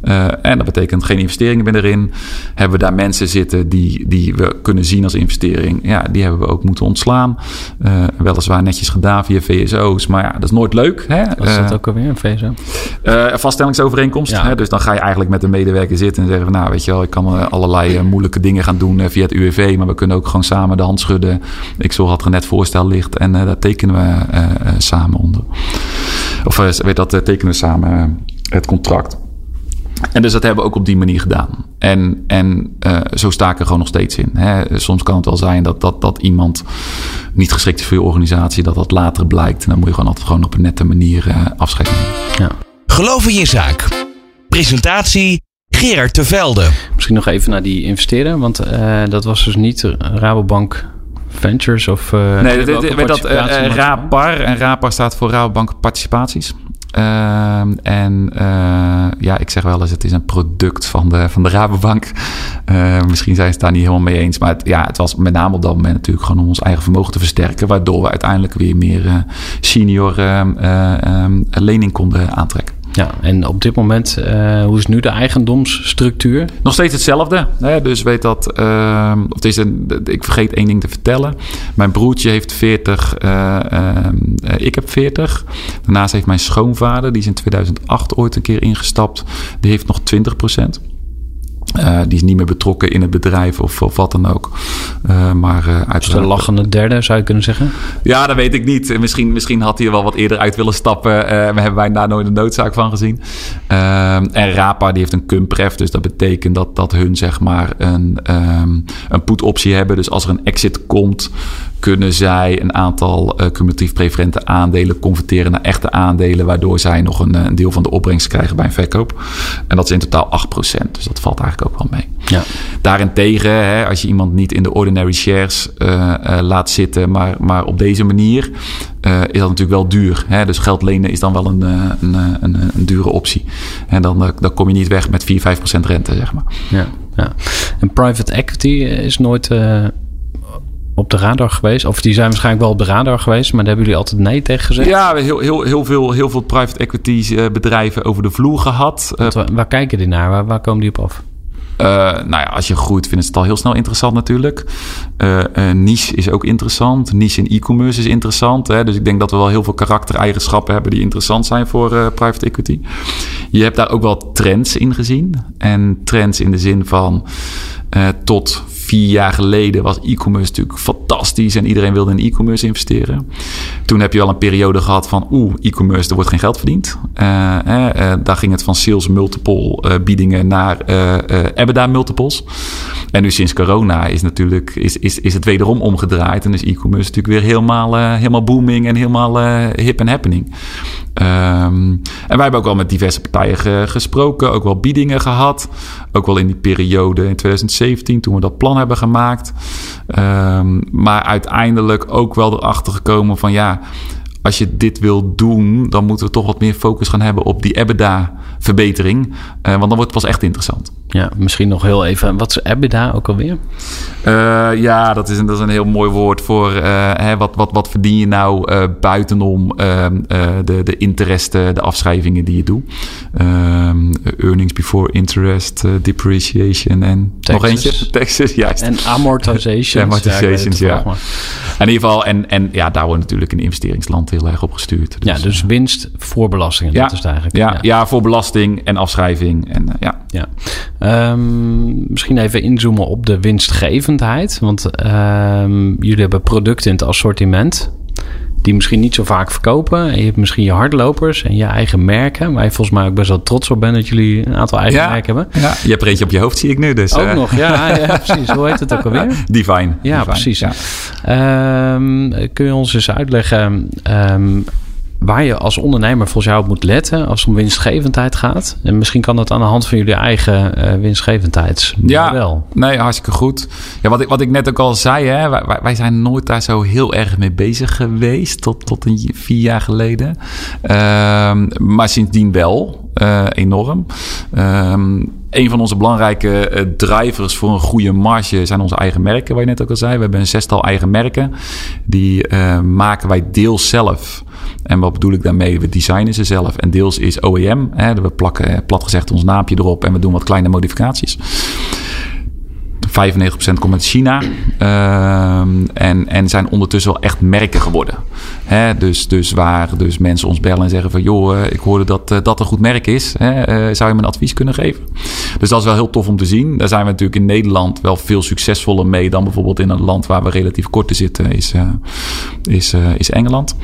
Eh, en dat betekent geen investeringen meer erin. Hebben we daar mensen zitten die, die we kunnen zien als investering? Ja, die hebben we ook moeten ontslaan. Eh, weliswaar netjes gedaan via VSO's. Maar ja, dat is nooit leuk. Hè? Wat is dat ook alweer, een VSO? een vaststellingsovereenkomst. Ja. Hè? Dus dan ga je eigenlijk met een medewerker zitten en zeggen: van, Nou, weet je wel, ik kan allerlei moeilijke dingen gaan doen via het UWV. Maar we kunnen ook gewoon samen de hand schudden. Ik zorg dat er net voorstel ligt en daar tekenen we samen onder. Of eh, weet dat, eh, tekenen we samen eh, het contract. En dus dat hebben we ook op die manier gedaan. En, en uh, zo sta ik er gewoon nog steeds in. Hè. Soms kan het wel zijn dat, dat, dat iemand niet geschikt is voor je organisatie, dat dat later blijkt. En dan moet je gewoon altijd gewoon op een nette manier uh, afscheid nemen. Ja. Geloof in je zaak. Presentatie Gerard Tevelde. Misschien nog even naar die investeren, want uh, dat was dus niet Rabobank Ventures of... Uh, nee, dat, dat, dat uh, RAPAR. En RAPAR staat voor Rabobank Participaties. Uh, en uh, ja, ik zeg wel eens, het is een product van de, van de Rabobank. Uh, misschien zijn ze het daar niet helemaal mee eens. Maar het, ja, het was met name op dat moment natuurlijk gewoon om ons eigen vermogen te versterken. Waardoor we uiteindelijk weer meer senior ehm, ehm, lening konden aantrekken. Ja, en op dit moment, uh, hoe is nu de eigendomsstructuur? Nog steeds hetzelfde. Hè? Dus weet dat, uh, of is ik vergeet één ding te vertellen. Mijn broertje heeft 40, uh, ik heb 40. Daarnaast heeft mijn schoonvader, die is in 2008 ooit een keer ingestapt, die heeft nog 20 procent. Uh, die is niet meer betrokken in het bedrijf of, of wat dan ook. Uh, maar uh, uit de lachende derde, zou je kunnen zeggen? Ja, dat weet ik niet. Misschien, misschien had hij er wel wat eerder uit willen stappen. we hebben wij daar nooit een noodzaak van gezien. en Rapa die heeft een cumpref. Dus dat betekent dat, dat hun zeg maar een, um, een put-optie hebben. Dus als er een exit komt, kunnen zij een aantal uh, cumulatief preferente aandelen converteren naar echte aandelen, waardoor zij nog een, een, deel van de opbrengst krijgen bij een verkoop. En dat is in totaal 8%. Dus dat valt eigenlijk ook wel mee. Ja. Daarentegen, hè, als je iemand niet in de ordinary shares uh, uh, laat zitten, maar, maar op deze manier, is dat natuurlijk wel duur. Hè? Dus geld lenen is dan wel een, een, een, een dure optie. En dan, dan kom je niet weg met 4, 5% rente, zeg maar. Ja, ja. En private equity is nooit op de radar geweest? Of die zijn waarschijnlijk wel op de radar geweest, maar daar hebben jullie altijd nee tegen gezegd? Ja, we heel, heel, heel, veel, heel veel private equity bedrijven over de vloer gehad. Waar, waar, kijken die naar? Waar, waar komen die op af? Uh, nou ja, als je groeit, vindt het al heel snel interessant natuurlijk. Uh, uh, niche is ook interessant. Niche in e-commerce is interessant. Hè? Dus ik denk dat we wel heel veel karaktereigenschappen hebben die interessant zijn voor private equity. Je hebt daar ook wel trends in gezien. En trends in de zin van tot vier jaar geleden was e-commerce natuurlijk fantastisch en iedereen wilde in e-commerce investeren. Toen heb je al een periode gehad van oeh, e-commerce, er wordt geen geld verdiend. Uh, uh, daar ging het van sales multiple uh, biedingen naar EBITDA multiples. En nu sinds corona is natuurlijk is, is, is het wederom omgedraaid en is e-commerce natuurlijk weer helemaal, helemaal booming en helemaal hip en happening. Um, en wij hebben ook wel met diverse partijen ge, gesproken, ook wel biedingen gehad. Ook wel in die periode in 2017, toen we dat plan hebben gemaakt. Um, maar uiteindelijk ook wel erachter gekomen van ja, als je dit wil doen, dan moeten we toch wat meer focus gaan hebben op die EBITDA-verbetering. Uh, want dan wordt het pas echt interessant. Ja, misschien nog heel even. Wat is EBITDA ook alweer? Uh, ja, dat is, een, dat is een heel mooi woord voor uh, hè, wat, wat, wat verdien je nou buitenom ehm, de, de interesten, de afschrijvingen die je doet. Ehm, earnings before interest, depreciation en nog eentje. Taxes, juist. En amortizations. amortizations, ja. ja. In ieder geval, en, en ja, daar wordt natuurlijk een investeringsland heel erg op gestuurd. Dus, ja, dus winst voor belastingen. Ja, dat is het eigenlijk. Ja, ja. ja voor belasting en afschrijving. En, ja. ja. Um, misschien even inzoomen op de winstgevendheid. Want um, jullie hebben producten in het assortiment die misschien niet zo vaak verkopen. En je hebt misschien je hardlopers en je eigen merken. Waar je volgens mij ook best wel trots op bent dat jullie een aantal eigen ja, merken hebben. Ja, je hebt er eentje op je hoofd, zie ik nu. Dus, ook uh. nog, ja, ja, precies. Hoe heet het ook alweer? Divine. Ja, Divine. precies. Ja. Um, kun je ons eens uitleggen um, waar je als ondernemer volgens jou op moet letten als het om winstgevendheid gaat. En misschien kan dat aan de hand van jullie eigen uh, winstgevendheidsmodel. Ja, nee, hartstikke goed. Ja, wat ik, wat ik net ook al zei, hè, wij, wij zijn nooit daar zo heel erg mee bezig geweest tot, tot een vier jaar geleden. Um, maar sindsdien wel, uh, enorm. Um, een van onze belangrijke uh, drivers voor een goede marge zijn onze eigen merken, waar je net ook al zei. We hebben een zestal eigen merken. Die uh, maken wij deels zelf. En wat bedoel ik daarmee? We designen ze zelf. En deels is OEM. Hè, we plakken plat gezegd ons naampje erop en we doen wat kleine modificaties. 95% komt uit China. Uh, en, en zijn ondertussen wel echt merken geworden. Dus, dus waar dus mensen ons bellen en zeggen van... joh, uh, ik hoorde dat uh, dat een goed merk is. Uh, zou je me een advies kunnen geven? Dus dat is wel heel tof om te zien. Daar zijn we natuurlijk in Nederland wel veel succesvoller mee... dan bijvoorbeeld in een land waar we relatief kort te zitten... is, is, is Engeland.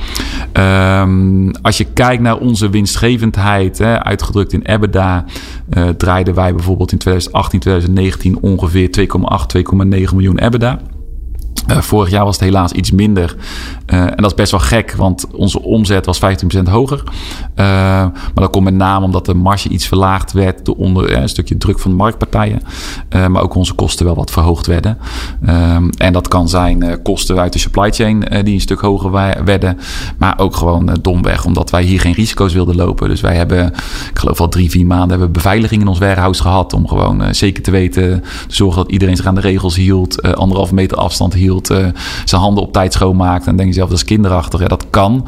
Ehm, als je kijkt naar onze winstgevendheid, uitgedrukt in EBITDA, draaiden wij bijvoorbeeld in 2018, 2019 ongeveer 2,8, 2,9 miljoen EBITDA. Uh, vorig jaar was het helaas iets minder. Uh, en dat is best wel gek, want onze omzet was 15% hoger. Uh, maar dat komt met name omdat de marge iets verlaagd werd door onder een stukje druk van de marktpartijen. maar ook onze kosten wel wat verhoogd werden. en dat kan zijn kosten uit de supply chain die een stuk hoger werden. Maar ook gewoon domweg, omdat wij hier geen risico's wilden lopen. Dus wij hebben, ik geloof al drie, vier maanden, hebben beveiliging in ons warehouse gehad. Om gewoon zeker te weten, te zorgen dat iedereen zich aan de regels hield. anderhalve meter afstand hield uh, zijn handen op tijd schoonmaakt. En denk je zelf, dat is kinderachtig. Ja, dat kan.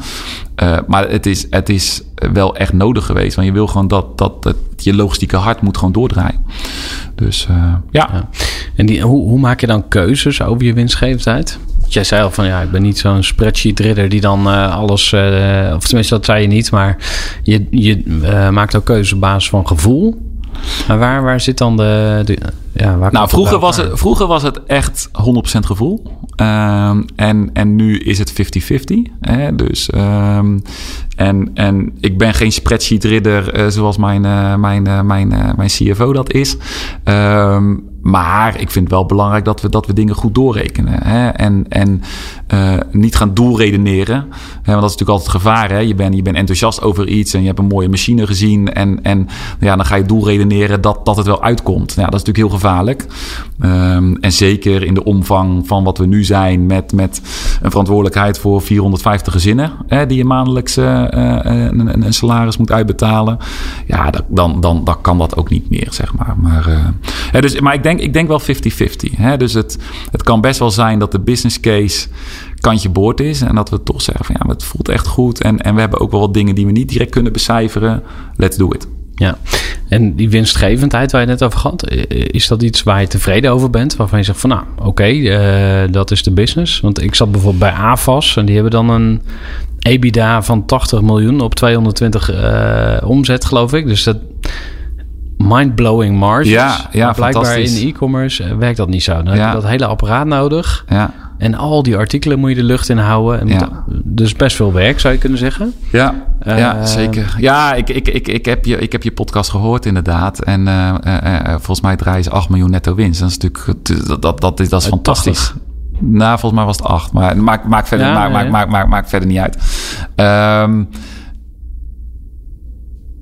Uh, maar het is, het is wel echt nodig geweest. Want je wil gewoon dat, dat, dat je logistieke hart moet gewoon doordraaien. Dus uh, ja. ja. En die, hoe, hoe maak je dan keuzes over je winstgevendheid? Jij zei al van ja, ik ben niet zo'n spreadsheet ridder die dan uh, alles, uh, of tenminste dat zei je niet, maar je, je maakt ook keuzes op basis van gevoel. Maar waar, waar zit dan de. de ja, waar nou, vroeger was, het, vroeger was het echt 100% gevoel. Um, en, en nu is het 50-50. Dus, um, en, en ik ben geen spreadsheet ridder uh, zoals mijn, uh, mijn, uh, mijn, mijn CFO dat is. Um, maar ik vind wel belangrijk dat we, dat we dingen goed doorrekenen. Hè? En, en uh, niet gaan doorredeneren. Hè? Want dat is natuurlijk altijd het gevaar. Hè? Je bent je bent enthousiast over iets en je hebt een mooie machine gezien. En, en ja, dan ga je doorredeneren dat, dat het wel uitkomt. Nou, dat is natuurlijk heel gevaarlijk. Um, en zeker in de omvang van wat we nu zijn met, met een verantwoordelijkheid voor 450 gezinnen. Hè? Die je maandelijks uh, uh, een, een, salaris moet uitbetalen. Ja, dan, dan, dan kan dat ook niet meer, zeg maar. Maar, dus, maar ik denk ik denk wel 50-50. Dus het, het kan best wel zijn dat de business case kantje boord is. En dat we toch zeggen van ja, het voelt echt goed. En, en we hebben ook wel wat dingen die we niet direct kunnen becijferen. Let's do it. Ja, en die winstgevendheid waar je net over had, is dat iets waar je tevreden over bent? Waarvan je zegt van nou, oké, uh, dat is de business. Want ik zat bijvoorbeeld bij AFAS en die hebben dan een EBITDA van 80 miljoen op 220 uh, omzet, geloof ik. Dus dat mind-blowing margins. Ja, ja blijkbaar in e-commerce eh, werkt dat niet zo. Dan ja. heb je dat hele apparaat nodig. Ja. En al die artikelen moet je de lucht in houden. En ja. dus best veel werk, zou je kunnen zeggen. Ja, uh, ja zeker. Ja, ik, ik, ik, ik, heb je, ik heb je podcast gehoord inderdaad. En uh, uh, volgens mij draaien ze 8 miljoen netto winst. Dat is natuurlijk dat, dat, dat is, dat is fantastisch. 80. Nou, volgens mij was het 8. Maar maakt maak verder, ja, maak, maak, maak, maak, maak verder niet uit. Um,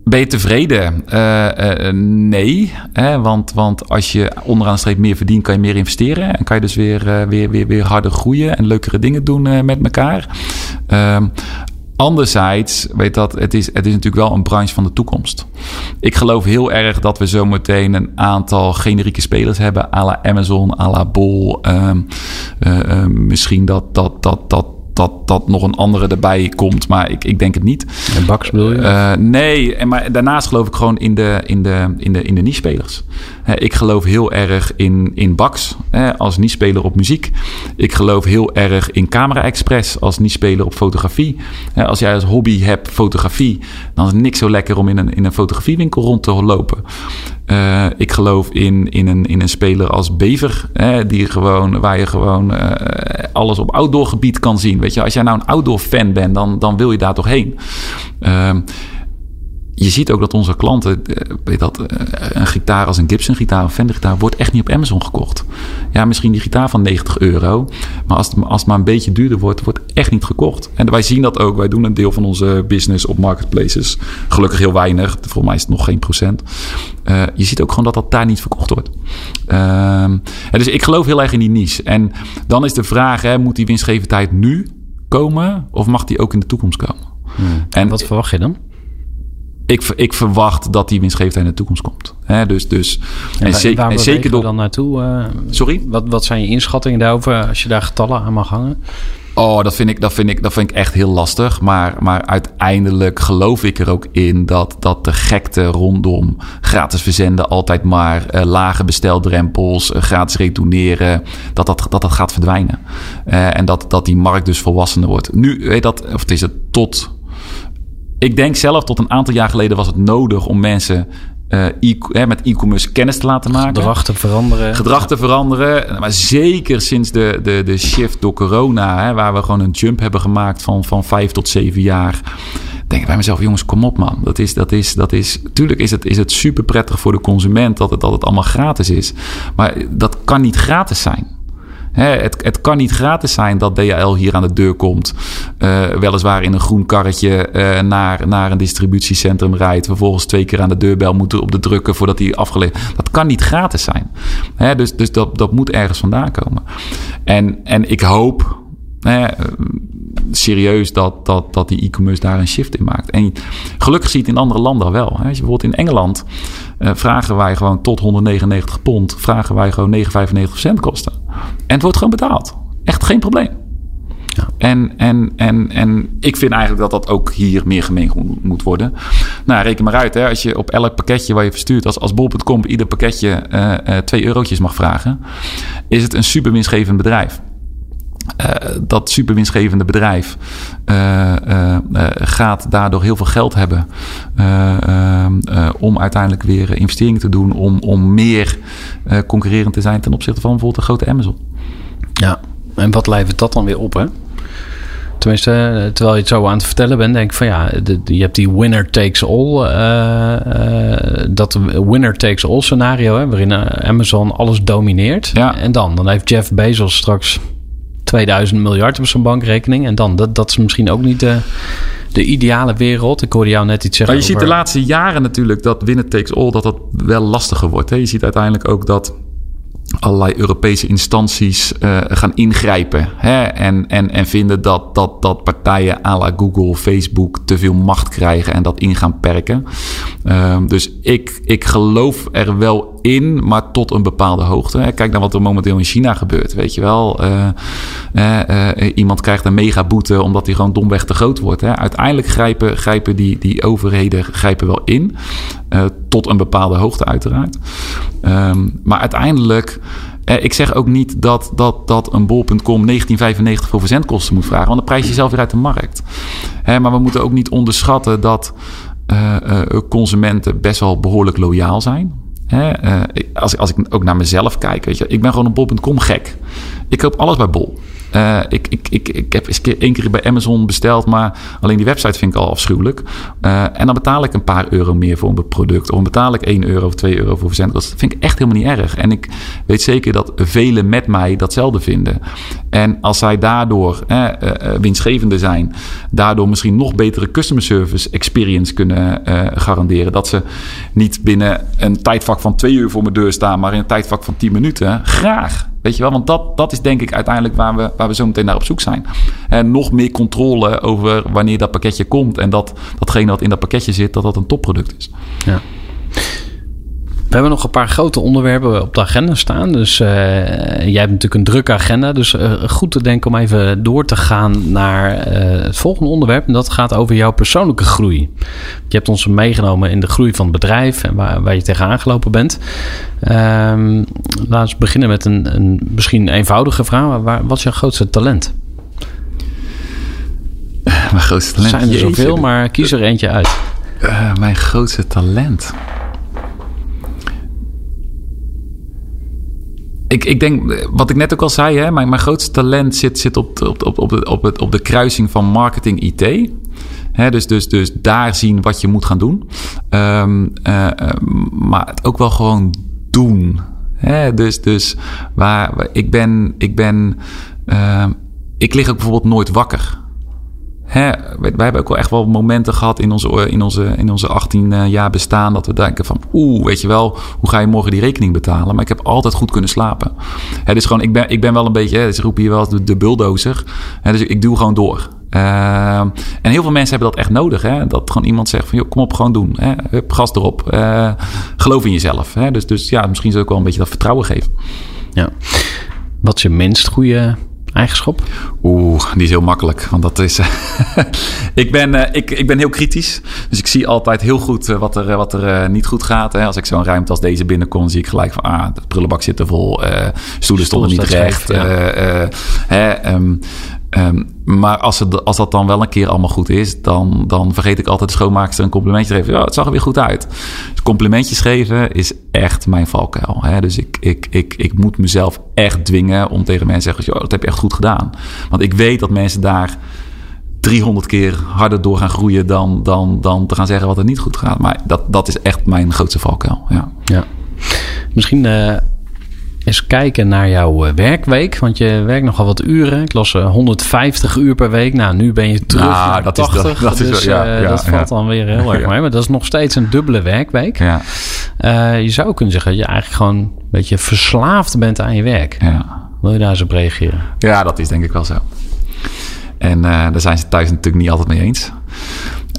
ben je tevreden? Uh, uh, nee. Hè? Want, want als je onderaan de streep meer verdient, kan je meer investeren. En kan je dus weer, uh, weer, weer, weer harder groeien en leukere dingen doen met elkaar. Ehm, anderzijds, weet dat, het is, het is natuurlijk wel een branche van de toekomst. Ik geloof heel erg dat we zometeen een aantal generieke spelers hebben, à la Amazon, à la Bol. Um, misschien dat, dat, dat, dat dat, dat nog een andere erbij komt. Maar ik, ik denk het niet. En Bax bedoel je? Uh, nee, en maar daarnaast geloof ik gewoon in de, in de, in de, in de niche-spelers. Ik geloof heel erg in, in Bax uh, als niche-speler op muziek. Ik geloof heel erg in Camera Express als niche-speler op fotografie. als jij als hobby hebt fotografie, dan is het niks zo lekker om in een, in een fotografiewinkel rond te lopen. Uh, ik geloof in, in, een, in een speler als Bever, hè, die gewoon, waar je gewoon uh, alles op outdoor gebied kan zien. Je, als jij nou een outdoor fan bent, dan, dan wil je daar toch heen. Uh, je ziet ook dat onze klanten, eh, weet dat, eh, een gitaar als een Gibson gitaar of Fender gitaar wordt echt niet op Amazon gekocht. Ja, misschien die gitaar van 90 euro, maar als het, als maar een beetje duurder wordt, wordt echt niet gekocht. En wij zien dat ook. Wij doen een deel van onze business op marketplaces. Gelukkig heel weinig. Volgens mij is het nog geen procent. Uh, je ziet ook gewoon dat dat daar niet verkocht wordt. Uh, dus ik geloof heel erg in die niche. En dan is de vraag, hè, moet die winstgevendheid nu komen of mag die ook in de toekomst komen? Hmm. En wat verwacht je dan? Ik, ik verwacht dat die winstgevendheid in de toekomst komt. He, dus, dus, en, en, zeker, en zeker door... dan naartoe? Uh, Sorry? Wat, wat zijn je inschattingen daarover als je daar getallen aan mag hangen? Oh, dat vind ik, dat vind ik, dat vind ik echt heel lastig. Maar, maar uiteindelijk geloof ik er ook in dat, dat de gekte rondom gratis verzenden, altijd maar uh, lage besteldrempels, uh, gratis retourneren, dat dat, dat, dat gaat verdwijnen. Uh, en dat, dat die markt dus volwassener wordt. Nu, weet dat, of het is het tot ik denk zelf tot een aantal jaar geleden was het nodig om mensen eh, e hè, met e-commerce kennis te laten maken. Gedrag te veranderen. Gedrag te veranderen. Maar zeker sinds de, de, de shift door corona, hè, waar we gewoon een jump hebben gemaakt van, van vijf tot zeven jaar. Denk ik bij mezelf, jongens, kom op man. Dat is, dat is, dat is, tuurlijk is het, is het super prettig voor de consument dat het, dat het allemaal gratis is. Maar dat kan niet gratis zijn. Hè, het, het, kan niet gratis zijn dat DHL hier aan de deur komt. Uh, weliswaar in een groen karretje uh, naar, naar een distributiecentrum rijdt. Vervolgens twee keer aan de deurbel moet op de drukken voordat hij afgeleverd Dat kan niet gratis zijn. Hè, dus dus dat, dat moet ergens vandaan komen. En, en ik hoop. Serieus dat, dat, dat die e-commerce daar een shift in maakt. En gelukkig zie je het in andere landen wel. Hè. Als je bijvoorbeeld in Engeland uh, vragen wij gewoon tot 199 pond, vragen wij gewoon 9,95 cent kosten. En het wordt gewoon betaald. Echt geen probleem. Ja. En, en, en, en ik vind eigenlijk dat dat ook hier meer gemeen moet worden. Nou, reken maar uit. Hè, als je op elk pakketje waar je verstuurt, als, als bol.com ieder pakketje uh, uh, 2 eurotjes mag vragen, is het een super winstgevend bedrijf. Uh, dat super winstgevende bedrijf uh, uh, gaat daardoor heel veel geld hebben om uiteindelijk weer investeringen te doen, om, om meer concurrerend te zijn ten opzichte van bijvoorbeeld de grote Amazon. Ja, en wat levert dat dan weer op, hè? Tenminste, terwijl je het zo aan het vertellen bent, denk ik van ja, de, je hebt die winner takes all. dat winner takes all scenario, hè, waarin Amazon alles domineert. Ja. En dan, dan heeft Jeff Bezos straks 2000 miljard op zijn bankrekening. En dan, dat, dat is misschien ook niet de, de ideale wereld. Ik hoorde jou net iets zeggen. Maar je over... ziet de laatste jaren natuurlijk dat winner takes all, dat dat wel lastiger wordt. Hè? Je ziet uiteindelijk ook dat allerlei Europese instanties uh, gaan ingrijpen. Hè? En, en, en vinden dat, dat, dat partijen à la Google, Facebook te veel macht krijgen en dat in gaan perken. Uh, dus ik, ik geloof er wel maar tot een bepaalde hoogte. Hè? Kijk naar wat er momenteel in China gebeurt. Weet je wel, uh, iemand krijgt een mega boete omdat hij gewoon domweg te groot wordt. Hè? Uiteindelijk grijpen, grijpen die, die overheden grijpen wel in. tot een bepaalde hoogte, uiteraard. Um, maar uiteindelijk. Ik zeg ook niet dat, dat, dat een bol.com 1995 voor verzendkosten moet vragen, want dan prijs je zelf weer uit de markt. Maar we moeten ook niet onderschatten dat consumenten best wel behoorlijk loyaal zijn. Als, als ik ook naar mezelf kijk, weet je, ik ben gewoon een bol.com gek. Ik koop alles bij Bol. Uh, ik, ik, ik, ik heb eens één keer bij Amazon besteld, maar alleen die website vind ik al afschuwelijk. Uh, en dan betaal ik een paar euro meer voor een product. Of dan betaal ik 1 euro of 2 euro voor verzendkosten. Dat vind ik echt helemaal niet erg. En ik weet zeker dat velen met mij datzelfde vinden. En als zij daardoor uh, winstgevender zijn, daardoor misschien nog betere customer service experience kunnen garanderen. Dat ze niet binnen een tijdvak van 2 uur voor mijn deur staan, maar in een tijdvak van 10 minuten. Graag. Weet je wel, want dat, dat is denk ik uiteindelijk waar we, waar we zo meteen naar op zoek zijn. En nog meer controle over wanneer dat pakketje komt. En dat datgene wat in dat pakketje zit, dat dat een topproduct is. Ja. We hebben nog een paar grote onderwerpen op de agenda staan. Dus uh, jij hebt natuurlijk een drukke agenda. Dus uh, goed te denken om even door te gaan naar uh, het volgende onderwerp. En dat gaat over jouw persoonlijke groei. Je hebt ons meegenomen in de groei van het bedrijf en waar, waar je tegenaan gelopen bent. Um, laten we beginnen met een, een misschien eenvoudige vraag. Waar, wat is jouw grootste talent? Mijn grootste talent? Er zijn er zoveel, maar kies er eentje uit. mijn grootste talent? Ik, ik denk, wat ik net ook al zei, hè, mijn, mijn grootste talent zit, zit op, op, op, op, de, op, op de kruising van marketing IT. Dus, dus, dus daar zien wat je moet gaan doen. Um, uh, maar het ook wel gewoon doen. Dus, dus waar, ik ben, ik ben, uh, ik lig ook bijvoorbeeld nooit wakker. Hè, wij hebben ook wel echt wel momenten gehad in onze, in onze, in onze 18 jaar bestaan dat we denken van oeh, weet je wel, hoe ga je morgen die rekening betalen? Maar ik heb altijd goed kunnen slapen. Hè, dus gewoon, ik ben, ik ben wel een beetje, hè, ze roepen hier wel de, de bulldozer. Hè, dus ik doe gewoon door. Uh, en heel veel mensen hebben dat echt nodig. Hè? Dat gewoon iemand zegt van, joh, kom op, gewoon doen. Hè? Hup, gas erop. Uh, geloof in jezelf. Hè? Dus, dus ja, misschien zou ik wel een beetje dat vertrouwen geven. Ja. Wat is je minst goede eigenschap? Oeh, die is heel makkelijk. Want dat is. ik, ben, uh, ik, ik ben heel kritisch. Dus ik zie altijd heel goed uh, wat er, wat er uh, niet goed gaat. Hè. Als ik zo'n ruimte als deze binnenkom, zie ik gelijk van. Ah, de prullenbak zit er vol. stoelen stonden niet recht. Ja. hè, um, um, maar als, het, als dat dan wel een keer allemaal goed is, dan, dan vergeet ik altijd de schoonmaakster een complimentje te geven. Ja, het zag er weer goed uit. Dus complimentjes geven is echt mijn valkuil. Hè? Dus ik, ik, ik, ik moet mezelf echt dwingen om tegen mensen te zeggen: dat heb je echt goed gedaan. Want ik weet dat mensen daar 300 keer harder door gaan groeien dan, dan, dan te gaan zeggen wat er niet goed gaat. Maar dat, dat is echt mijn grootste valkuil. Ja. ja. Misschien uh, eens kijken naar jouw eh, werkweek. Want je werkt nogal wat uren. Ik las 150 uur per week. Nou, nu ben je terug naar dat 80. Is, dat, dus, is, ja, uh, ja, dat valt dan weer heel erg mee. Maar dat is nog steeds een dubbele werkweek. Ja. Uh, je zou kunnen zeggen dat je eigenlijk gewoon een beetje verslaafd bent aan je werk. Ja. Wil je daar eens op reageren? Ja, dat is denk ik wel zo. En uh, daar zijn ze thuis natuurlijk niet altijd mee eens.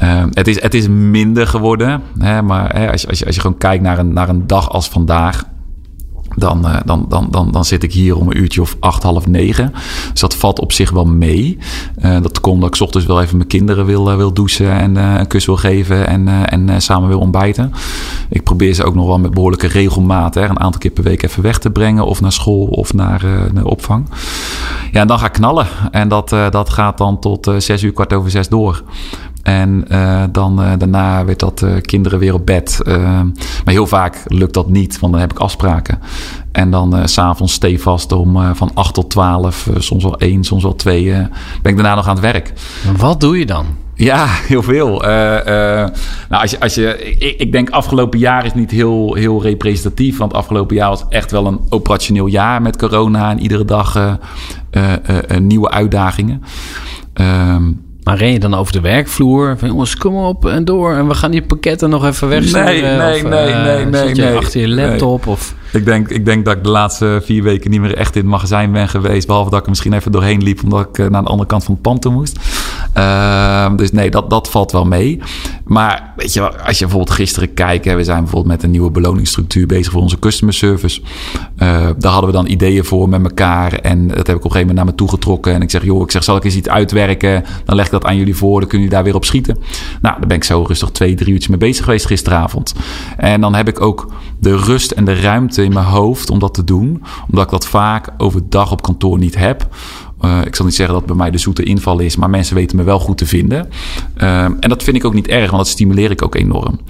Uh, het, is, het is minder geworden. Hè, maar hè, als, je, als, je, als je gewoon kijkt naar een, naar een dag als vandaag dan, uh, dan, dan, dan, dan zit ik hier om een uurtje of acht, half negen. Dus dat valt op zich wel mee. Uh, dat komt dat ik ochtends wel even mijn kinderen wil, uh, wil douchen en een kus wil geven en, en samen wil ontbijten. Ik probeer ze ook nog wel met behoorlijke regelmaat hè, een aantal keer per week even weg te brengen. Of naar school of naar, naar opvang. Ja, en dan ga ik knallen. En dat, dat gaat dan tot zes uur, kwart over zes door. En uh, dan uh, daarna werd dat uh, kinderen weer op bed. maar heel vaak lukt dat niet, want dan heb ik afspraken. En dan s s'avonds stevast om van 8 tot 12, soms wel 1, soms wel 2, ben ik daarna nog aan het werk. Wat doe je dan? Ja, heel veel. nou, als je, als je, ik, ik, denk afgelopen jaar is niet heel, heel representatief. Want afgelopen jaar was echt wel een operationeel jaar met corona. En iedere dag nieuwe uitdagingen. Ehm, maar ren je dan over de werkvloer? Van jongens, kom op en door. En we gaan die pakketten nog even wegsturen. Nee, nee, of, nee, uh, nee, nee, je nee. achter je laptop of... Ik denk, ik denk dat ik de laatste vier weken niet meer echt in het magazijn ben geweest. Behalve dat ik er misschien even doorheen liep, omdat ik naar de andere kant van het pand toe moest. Uh, dus nee, dat, dat valt wel mee. Maar weet je, als je bijvoorbeeld gisteren kijkt, we zijn bijvoorbeeld met een nieuwe beloningsstructuur bezig voor onze customer service. Uh, daar hadden we dan ideeën voor met elkaar. En dat heb ik op een gegeven moment naar me toe getrokken. En ik zeg, joh, ik zeg, zal ik eens iets uitwerken? Dan leg ik dat aan jullie voor, dan kunnen jullie daar weer op schieten. Nou, daar ben ik zo rustig twee, drie uurtjes mee bezig geweest gisteravond. En dan heb ik ook de rust en de ruimte in mijn hoofd om dat te doen. Omdat ik dat vaak overdag op kantoor niet heb. Uh, ik zal niet zeggen dat bij mij de zoete inval is, maar mensen weten me wel goed te vinden. Uh, en dat vind ik ook niet erg, want dat stimuleer ik ook enorm.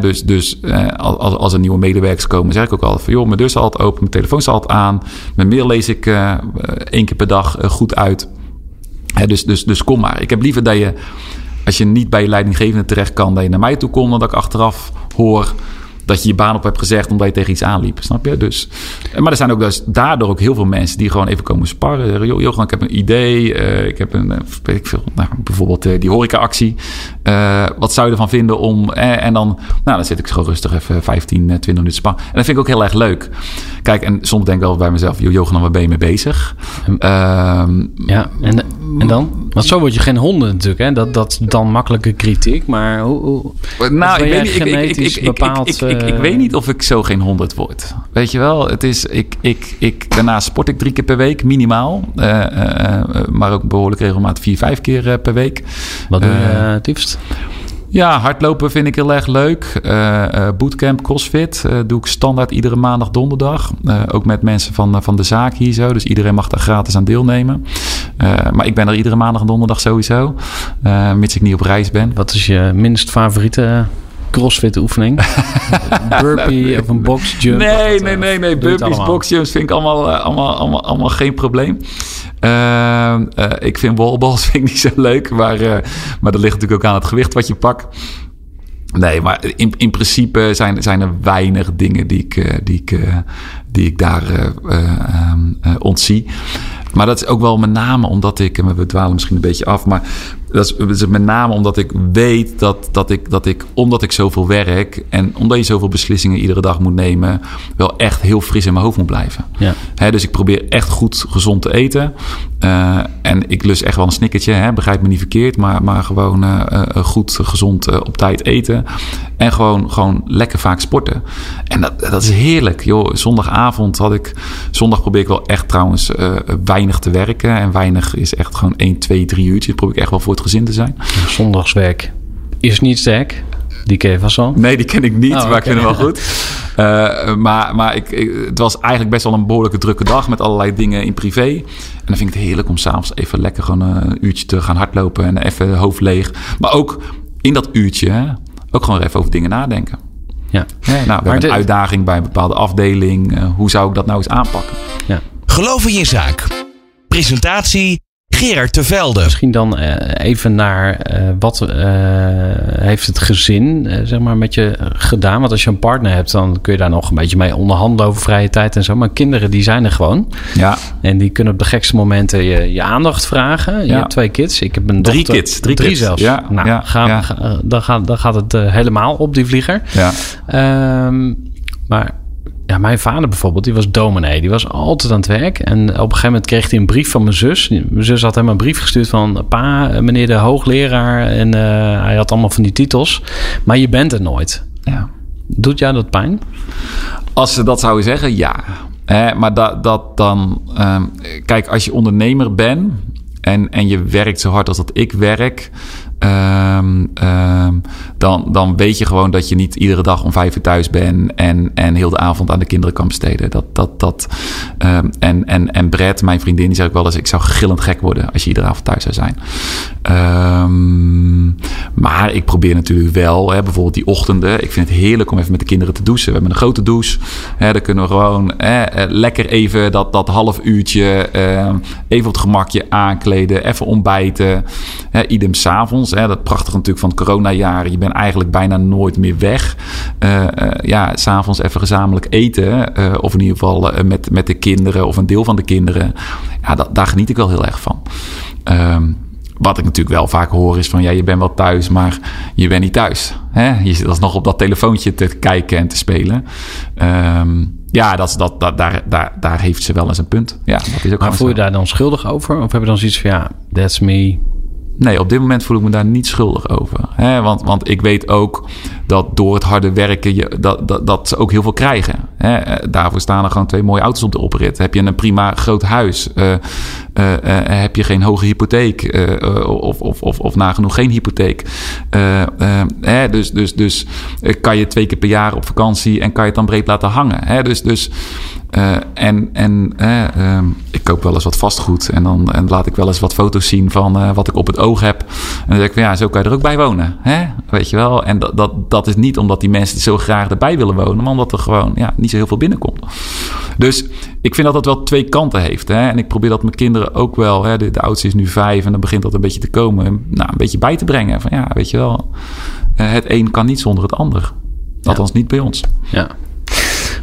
Dus dus uh, als, als er nieuwe medewerkers komen, zeg ik ook altijd van... joh, mijn deur staat altijd open, mijn telefoon staat altijd aan. Mijn mail lees ik één keer per dag goed uit. Dus, dus, dus kom maar. Ik heb liever dat je, als je niet bij je leidinggevende terecht kan... dat je naar mij toe komt, dan dat ik achteraf hoor dat je je baan op hebt gezegd omdat je tegen iets aanliep. Snap je? Dus, maar er zijn ook dus daardoor ook heel veel mensen die gewoon even komen sparren. Joh, joh ik heb een idee. Uh, ik heb een, uh, weet ik veel, nou, bijvoorbeeld uh, die horeca-actie. wat zou je ervan vinden om... en dan, nou, dan zit ik zo rustig even 15, 20 minuten sparren. En dat vind ik ook heel erg leuk. Kijk, en soms denk ik wel bij mezelf... joh, Johan, waar ben je mee bezig? Ja, en, en dan? Want zo word je geen honden natuurlijk. Hè? Dat, dat is dan makkelijke kritiek. Maar hoe... hoe nou, ik weet niet... Ik, ik, ik, bepaald, ik, ik, ik, weet niet of ik zo geen 100 word. Weet je wel, het is, ik, ik, ik, daarna sport ik drie keer per week, minimaal. Uh, uh, maar ook behoorlijk regelmatig vier, vijf keer per week. Wat doe je het liefst? Ja, hardlopen vind ik heel erg leuk. Uh, bootcamp, crossfit uh, doe ik standaard iedere maandag, donderdag. ook met mensen van, van de zaak hier zo. Dus iedereen mag daar gratis aan deelnemen. Maar ik ben er iedere maandag en donderdag sowieso. mits ik niet op reis ben. Wat is je minst favoriete crossfit oefening? burpee of een box jump? Nee, nee, nee, nee. Burpees, box jumps vind ik allemaal, allemaal, allemaal, allemaal geen probleem. Uh, uh, ik vind wallballs vind ik niet zo leuk. Maar, uh, maar dat ligt natuurlijk ook aan het gewicht wat je pakt. Nee, maar in, in principe zijn, zijn er weinig dingen die ik, die ik, die ik daar um, ontzie. Maar dat is ook wel met name omdat ik, en we dwalen misschien een beetje af, maar dat is, met name omdat ik weet dat, dat, ik, dat ik, omdat ik zoveel werk en omdat je zoveel beslissingen iedere dag moet nemen, wel echt heel fris in mijn hoofd moet blijven. Ja. dus ik probeer echt goed gezond te eten. Uh, en ik lus echt wel een snickertje, hè, begrijp me niet verkeerd, maar, maar gewoon uh, uh, goed, gezond op tijd eten. En gewoon, gewoon lekker vaak sporten. En dat, dat is heerlijk. Joh, zondagavond had ik. Zondag probeer ik wel echt trouwens weinig te werken. En weinig is echt gewoon 1, 2, 3 uurtjes. probeer ik echt wel voor het gezin te zijn. Zondagswerk is niet sterk. Die ken je vast al? Nee, die ken ik niet, oh, maar ik vind hem wel goed. Uh, maar maar ik, ik, het was eigenlijk best wel een behoorlijke drukke dag met allerlei dingen in privé. En dan vind ik het heerlijk om s'avonds even lekker gewoon een uurtje te gaan hardlopen en even hoofd leeg. Maar ook in dat uurtje hè, ook gewoon even over dingen nadenken. Ja. nou, we hebben een uitdaging bij een bepaalde afdeling. Uh, hoe zou ik dat nou eens aanpakken? Ja. Geloof in je zaak. Presentatie Gerard de Velde. Misschien dan uh, even naar uh, wat uh, heeft het gezin zeg maar met je gedaan? Want als je een partner hebt, dan kun je daar nog een beetje mee onderhandelen over vrije tijd en zo. Maar kinderen, die zijn er gewoon. Ja. En die kunnen op de gekste momenten je, je aandacht vragen. Je Ja. hebt twee kids. Ik heb een Drie dochter. kids, drie kids. zelfs. Ja, Nou, ja, gaan, ja. ga- dan, gaat, dan gaat het helemaal op die vlieger. Ja. Ehm, maar ja, mijn vader bijvoorbeeld, die was dominee. Die was altijd aan het werk. En op een gegeven moment kreeg hij een brief van mijn zus. Mijn zus had hem een brief gestuurd van... Pa, meneer de hoogleraar. En eh, hij had allemaal van die titels. Maar je bent er nooit. ja. Doet jou dat pijn? Als ze dat zouden zeggen, ja. Hè, maar dat, dat dan... ehm, kijk, als je ondernemer bent... En, en je werkt zo hard als dat ik werk... ehm, ehm, dan, dan weet je gewoon dat je niet iedere dag om vijf uur thuis bent... en, en heel de avond aan de kinderen kan besteden. Dat, dat, dat, ehm, en, en, en Brett, mijn vriendin, die zegt ook wel eens... ik zou gillend gek worden als je iedere avond thuis zou zijn. Maar ik probeer natuurlijk wel, hè, bijvoorbeeld die ochtenden... ik vind het heerlijk om even met de kinderen te douchen. We hebben een grote douche. Hè, dan kunnen we gewoon hè, eh, lekker even dat, dat half uurtje... even op het gemakje aankleden, even ontbijten. Hè, idem s'avonds. Hè, Dat prachtig natuurlijk van het coronajaren. Je bent eigenlijk bijna nooit meer weg. Eh, eh, ja, s'avonds even gezamenlijk eten. eh, of in ieder geval met, met de kinderen of een deel van de kinderen. Ja, dat, daar geniet ik wel heel erg van. Ehm, wat ik natuurlijk wel vaak hoor is van... ja, je bent wel thuis, maar je bent niet thuis. Hè? Je zit alsnog op dat telefoontje te kijken en te spelen. Ehm, ja, dat, is- dat, dat, daar, daar, daar heeft ze wel eens een punt. Ja, dat is ook Maar voel je daar dan schuldig over? Of heb je dan zoiets van... Ja, that's me. Nee, op dit moment voel ik me daar niet schuldig over. Hè? Want, want ik weet ook dat door het harde werken je, dat, dat, dat ze ook heel veel krijgen. Eh, Daarvoor staan er gewoon twee mooie auto's op de oprit. Heb je een prima groot huis? Eh, eh, heb je geen hoge hypotheek? Of, of, of, of nagenoeg geen hypotheek? Hè? Dus, dus, dus kan je twee keer per jaar op vakantie en kan je het dan breed laten hangen? Hè? Dus, dus en en ik koop wel eens wat vastgoed. En dan en laat ik wel eens wat foto's zien van wat ik op het oog heb. En dan zeg ik van ja, zo kan je er ook bij wonen. Hè? Weet je wel? En dat, dat, dat is niet omdat die mensen zo graag erbij willen wonen. Maar omdat er gewoon ja, niet zo heel veel binnenkomt. Dus ik vind dat dat wel twee kanten heeft. Hè? En ik probeer dat mijn kinderen ook wel. Hè? De, de oudste is nu vijf en dan begint dat een beetje te komen. Nou, een beetje bij te brengen. Van ja, weet je wel. eh, het een kan niet zonder het ander. Althans niet bij ons. Ja.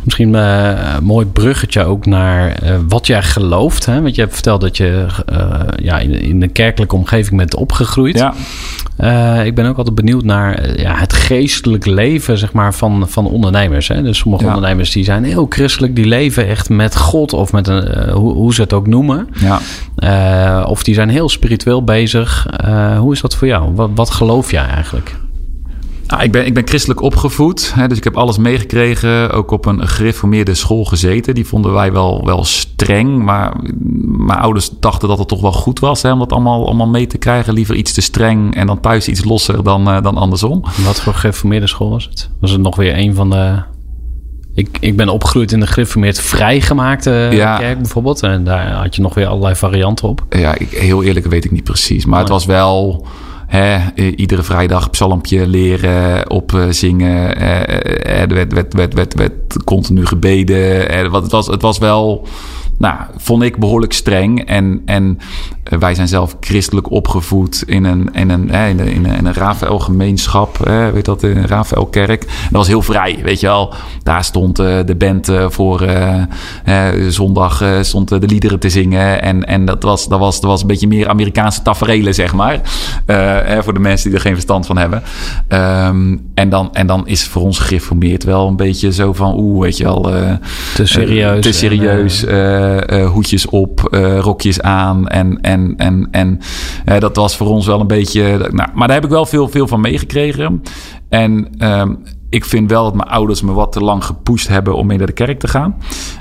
Misschien eh, een mooi bruggetje ook naar eh, wat jij gelooft. Hè? Want je hebt verteld dat je eh, ja, in, in een kerkelijke omgeving bent opgegroeid. Ja, ik ben ook altijd benieuwd naar ja, het geestelijk leven zeg maar, van, van ondernemers. Hè? Dus sommige Ja. ondernemers die zijn heel christelijk. Die leven echt met God of met een, hoe, hoe ze het ook noemen. ja. Of die zijn heel spiritueel bezig. Hoe is dat voor jou? Wat, wat geloof jij eigenlijk? Nou, ik, ben, ik ben christelijk opgevoed, hè, dus ik heb alles meegekregen. Ook op een gereformeerde school gezeten. Die vonden wij wel, wel streng. Maar mijn ouders dachten dat het toch wel goed was hè, om dat allemaal, allemaal mee te krijgen. Liever iets te streng en dan thuis iets losser dan, eh, dan andersom. Wat voor gereformeerde school was het? Was het nog weer een van de... Ik, ik ben opgegroeid in de gereformeerd vrijgemaakte Ja. kerk bijvoorbeeld. En daar had je nog weer allerlei varianten op. Ja, ik, heel eerlijk weet ik niet precies. Maar het was wel hè, iedere vrijdag psalmpje leren, opzingen. Eh, eh, er werd, werd, werd, werd, werd continu gebeden. Eh, wat- het, was, het was wel, nou, vond ik behoorlijk streng. En, en eh, wij zijn zelf christelijk opgevoed in een, in een, in een, in een, een Rafael-gemeenschap. Weet dat, in een Rafael-kerk. Dat was heel vrij, weet je wel. Daar stond eh, de band eh, voor zondag stond de liederen te zingen. En, en dat, was, dat, was, dat was een beetje meer Amerikaanse taferelen, zeg maar. Voor de mensen die er geen verstand van hebben. Ehm, en, dan, en dan is voor ons gereformeerd wel een beetje zo van... Oeh, weet je wel... Te serieus. te en, serieus. Eh, eh, hoedjes op, eh, rokjes aan. En, en, en, en dat was voor ons wel een beetje. Nou, maar daar heb ik wel veel, veel van meegekregen. En ehm, ik vind wel dat mijn ouders me wat te lang gepusht hebben om mee naar de kerk te gaan.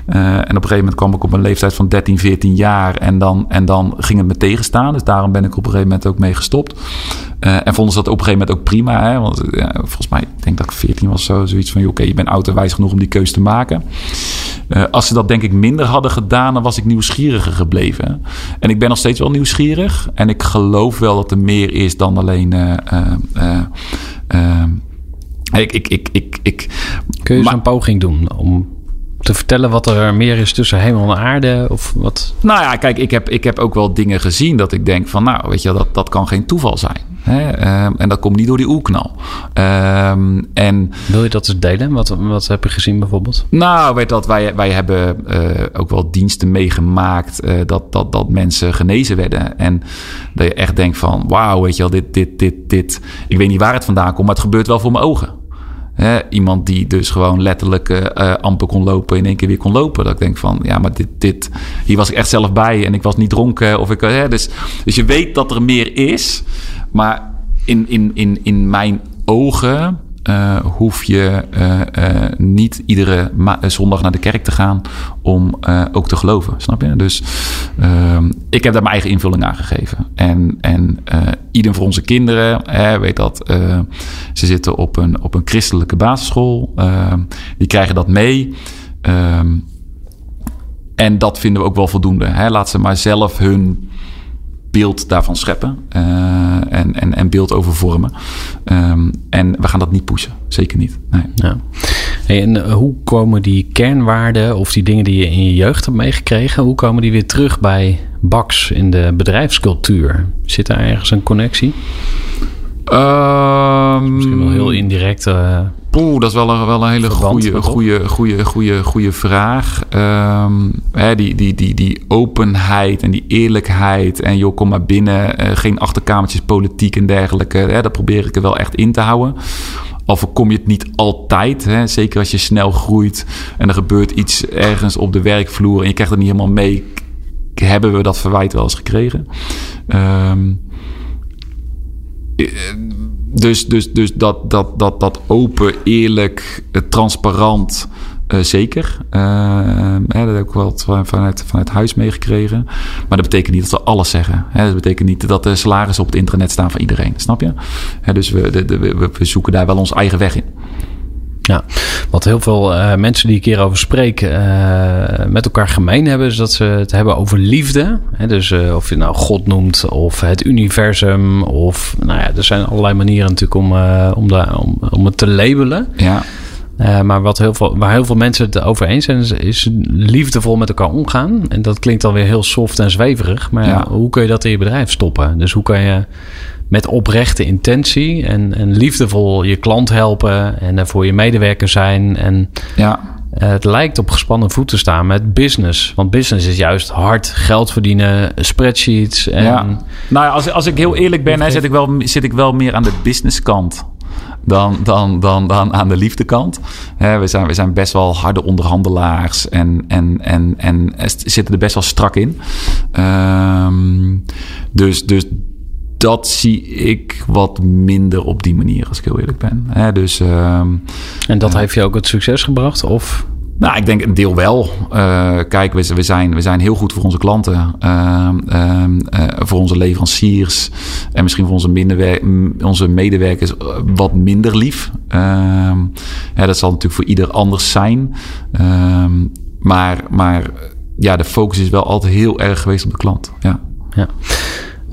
Eh, en op een gegeven moment kwam ik op een leeftijd van 13, 14 jaar. En dan, en dan ging het me tegenstaan. Dus daarom ben ik op een gegeven moment ook mee gestopt. Uh, en vonden ze dat op een gegeven moment ook prima. Hè? Want volgens mij, ik denk dat ik 14 was zo, zoiets van... oké, je bent oud en wijs genoeg om die keuze te maken. Uh, als ze dat denk ik minder hadden gedaan... dan was ik nieuwsgieriger gebleven. En ik ben nog steeds wel nieuwsgierig. En ik geloof wel dat er meer is dan alleen... ik, ik, ik, ik, ik, Kun je zo'n poging doen om te vertellen wat er meer is tussen hemel en aarde? Of wat? Nou ja, kijk, ik heb, ik heb ook wel dingen gezien dat ik denk van, nou, weet je, dat, dat kan geen toeval zijn. Hè? Um, en dat komt niet door die oerknal. Um, en, Wil je dat eens delen? Wat, wat heb je gezien bijvoorbeeld? Nou, weet dat, wij, wij hebben uh, ook wel diensten meegemaakt uh, dat, dat, dat mensen genezen werden. En dat je echt denkt van, wauw, weet je wel, dit, dit, dit, dit. Ik weet niet waar het vandaan komt, maar het gebeurt wel voor mijn ogen. Iemand die dus gewoon letterlijk uh, amper kon lopen, in één keer weer kon lopen. Dat ik denk van, ja, maar dit, dit, hier was ik echt zelf bij en ik was niet dronken. Of ik, hè, dus, dus je weet dat er meer is. Maar in, in, in, in mijn ogen uh, hoef je uh, uh, niet iedere zondag naar de kerk te gaan om ook te geloven. Snap je? Dus ehm, ik heb daar mijn eigen invulling aan gegeven. En, en ieder voor onze kinderen, hè, weet dat, ze zitten op een, op een christelijke basisschool. Ehm, die krijgen dat mee. Ehm, en dat vinden we ook wel voldoende. Hè? Laat ze maar zelf hun beeld daarvan scheppen uh, en, en, en beeld over vormen. Um, en we gaan dat niet pushen, zeker niet. Nee. Ja. Hey, en hoe komen die kernwaarden of die dingen die je in je jeugd hebt meegekregen, hoe komen die weer terug bij Bax in de bedrijfscultuur? Zit daar ergens een connectie? Um, Misschien wel heel indirect. Uh, Poeh, dat is wel een, wel een hele goede, goede, goede, goede, goede vraag. Um, hè, die, die, die, die openheid en die eerlijkheid. En joh, kom maar binnen. Uh, geen achterkamertjes politiek en dergelijke. Hè, dat probeer ik er wel echt in te houden. Al voorkom je het niet altijd. Hè? Zeker als je snel groeit en er gebeurt iets ergens op de werkvloer en je krijgt het niet helemaal mee. Hebben we dat verwijt wel eens gekregen? Um, dus, dus, dus dat, dat, dat, dat open, eerlijk, transparant, uh, zeker. Hè, dat heb ik wel vanuit, vanuit huis meegekregen. Maar dat betekent niet dat we alles zeggen. Hè. Dat betekent niet dat de salarissen op het internet staan van iedereen. Snap je? Hè, dus we, de, we, we zoeken daar wel ons eigen weg in. Ja, wat heel veel uh, mensen die ik hierover spreek uh, met elkaar gemeen hebben, is dat ze het hebben over liefde. Dus uh, of je nou God noemt, of het universum, of nou ja, er zijn allerlei manieren natuurlijk om, om, de, om, om het te labelen. Ja. maar wat heel veel, waar heel veel mensen het over eens zijn, is, is, liefdevol met elkaar omgaan. En dat klinkt dan weer heel soft en zweverig. Maar ja. hoe kun je dat in je bedrijf stoppen? Dus hoe kan je met oprechte intentie en, en liefdevol je klant helpen en er voor je medewerker zijn. En ja. uh, het lijkt op gespannen voeten staan met business. Want business is juist hard geld verdienen, spreadsheets. En ja. Nou ja, als, als ik heel eerlijk ben, hè, zit, ik wel, zit ik wel meer aan de businesskant dan, dan, dan, dan aan de liefdekant. He, we, zijn, we zijn best wel harde onderhandelaars en, en, en, en zitten er best wel strak in. Um, dus, dus dat zie ik wat minder op die manier, als ik heel eerlijk ben. He, dus, um, en dat uh, heeft je ook het succes gebracht? Of? Nou, ik denk een deel wel. Uh, kijk, we, we, zijn, we zijn heel goed voor onze klanten, uh, uh, voor onze leveranciers en misschien voor onze, minder onze medewerkers wat minder lief. Ehm, ja, dat zal natuurlijk voor ieder anders zijn. Ehm, maar, maar ja, de focus is wel altijd heel erg geweest op de klant. Ja. ja.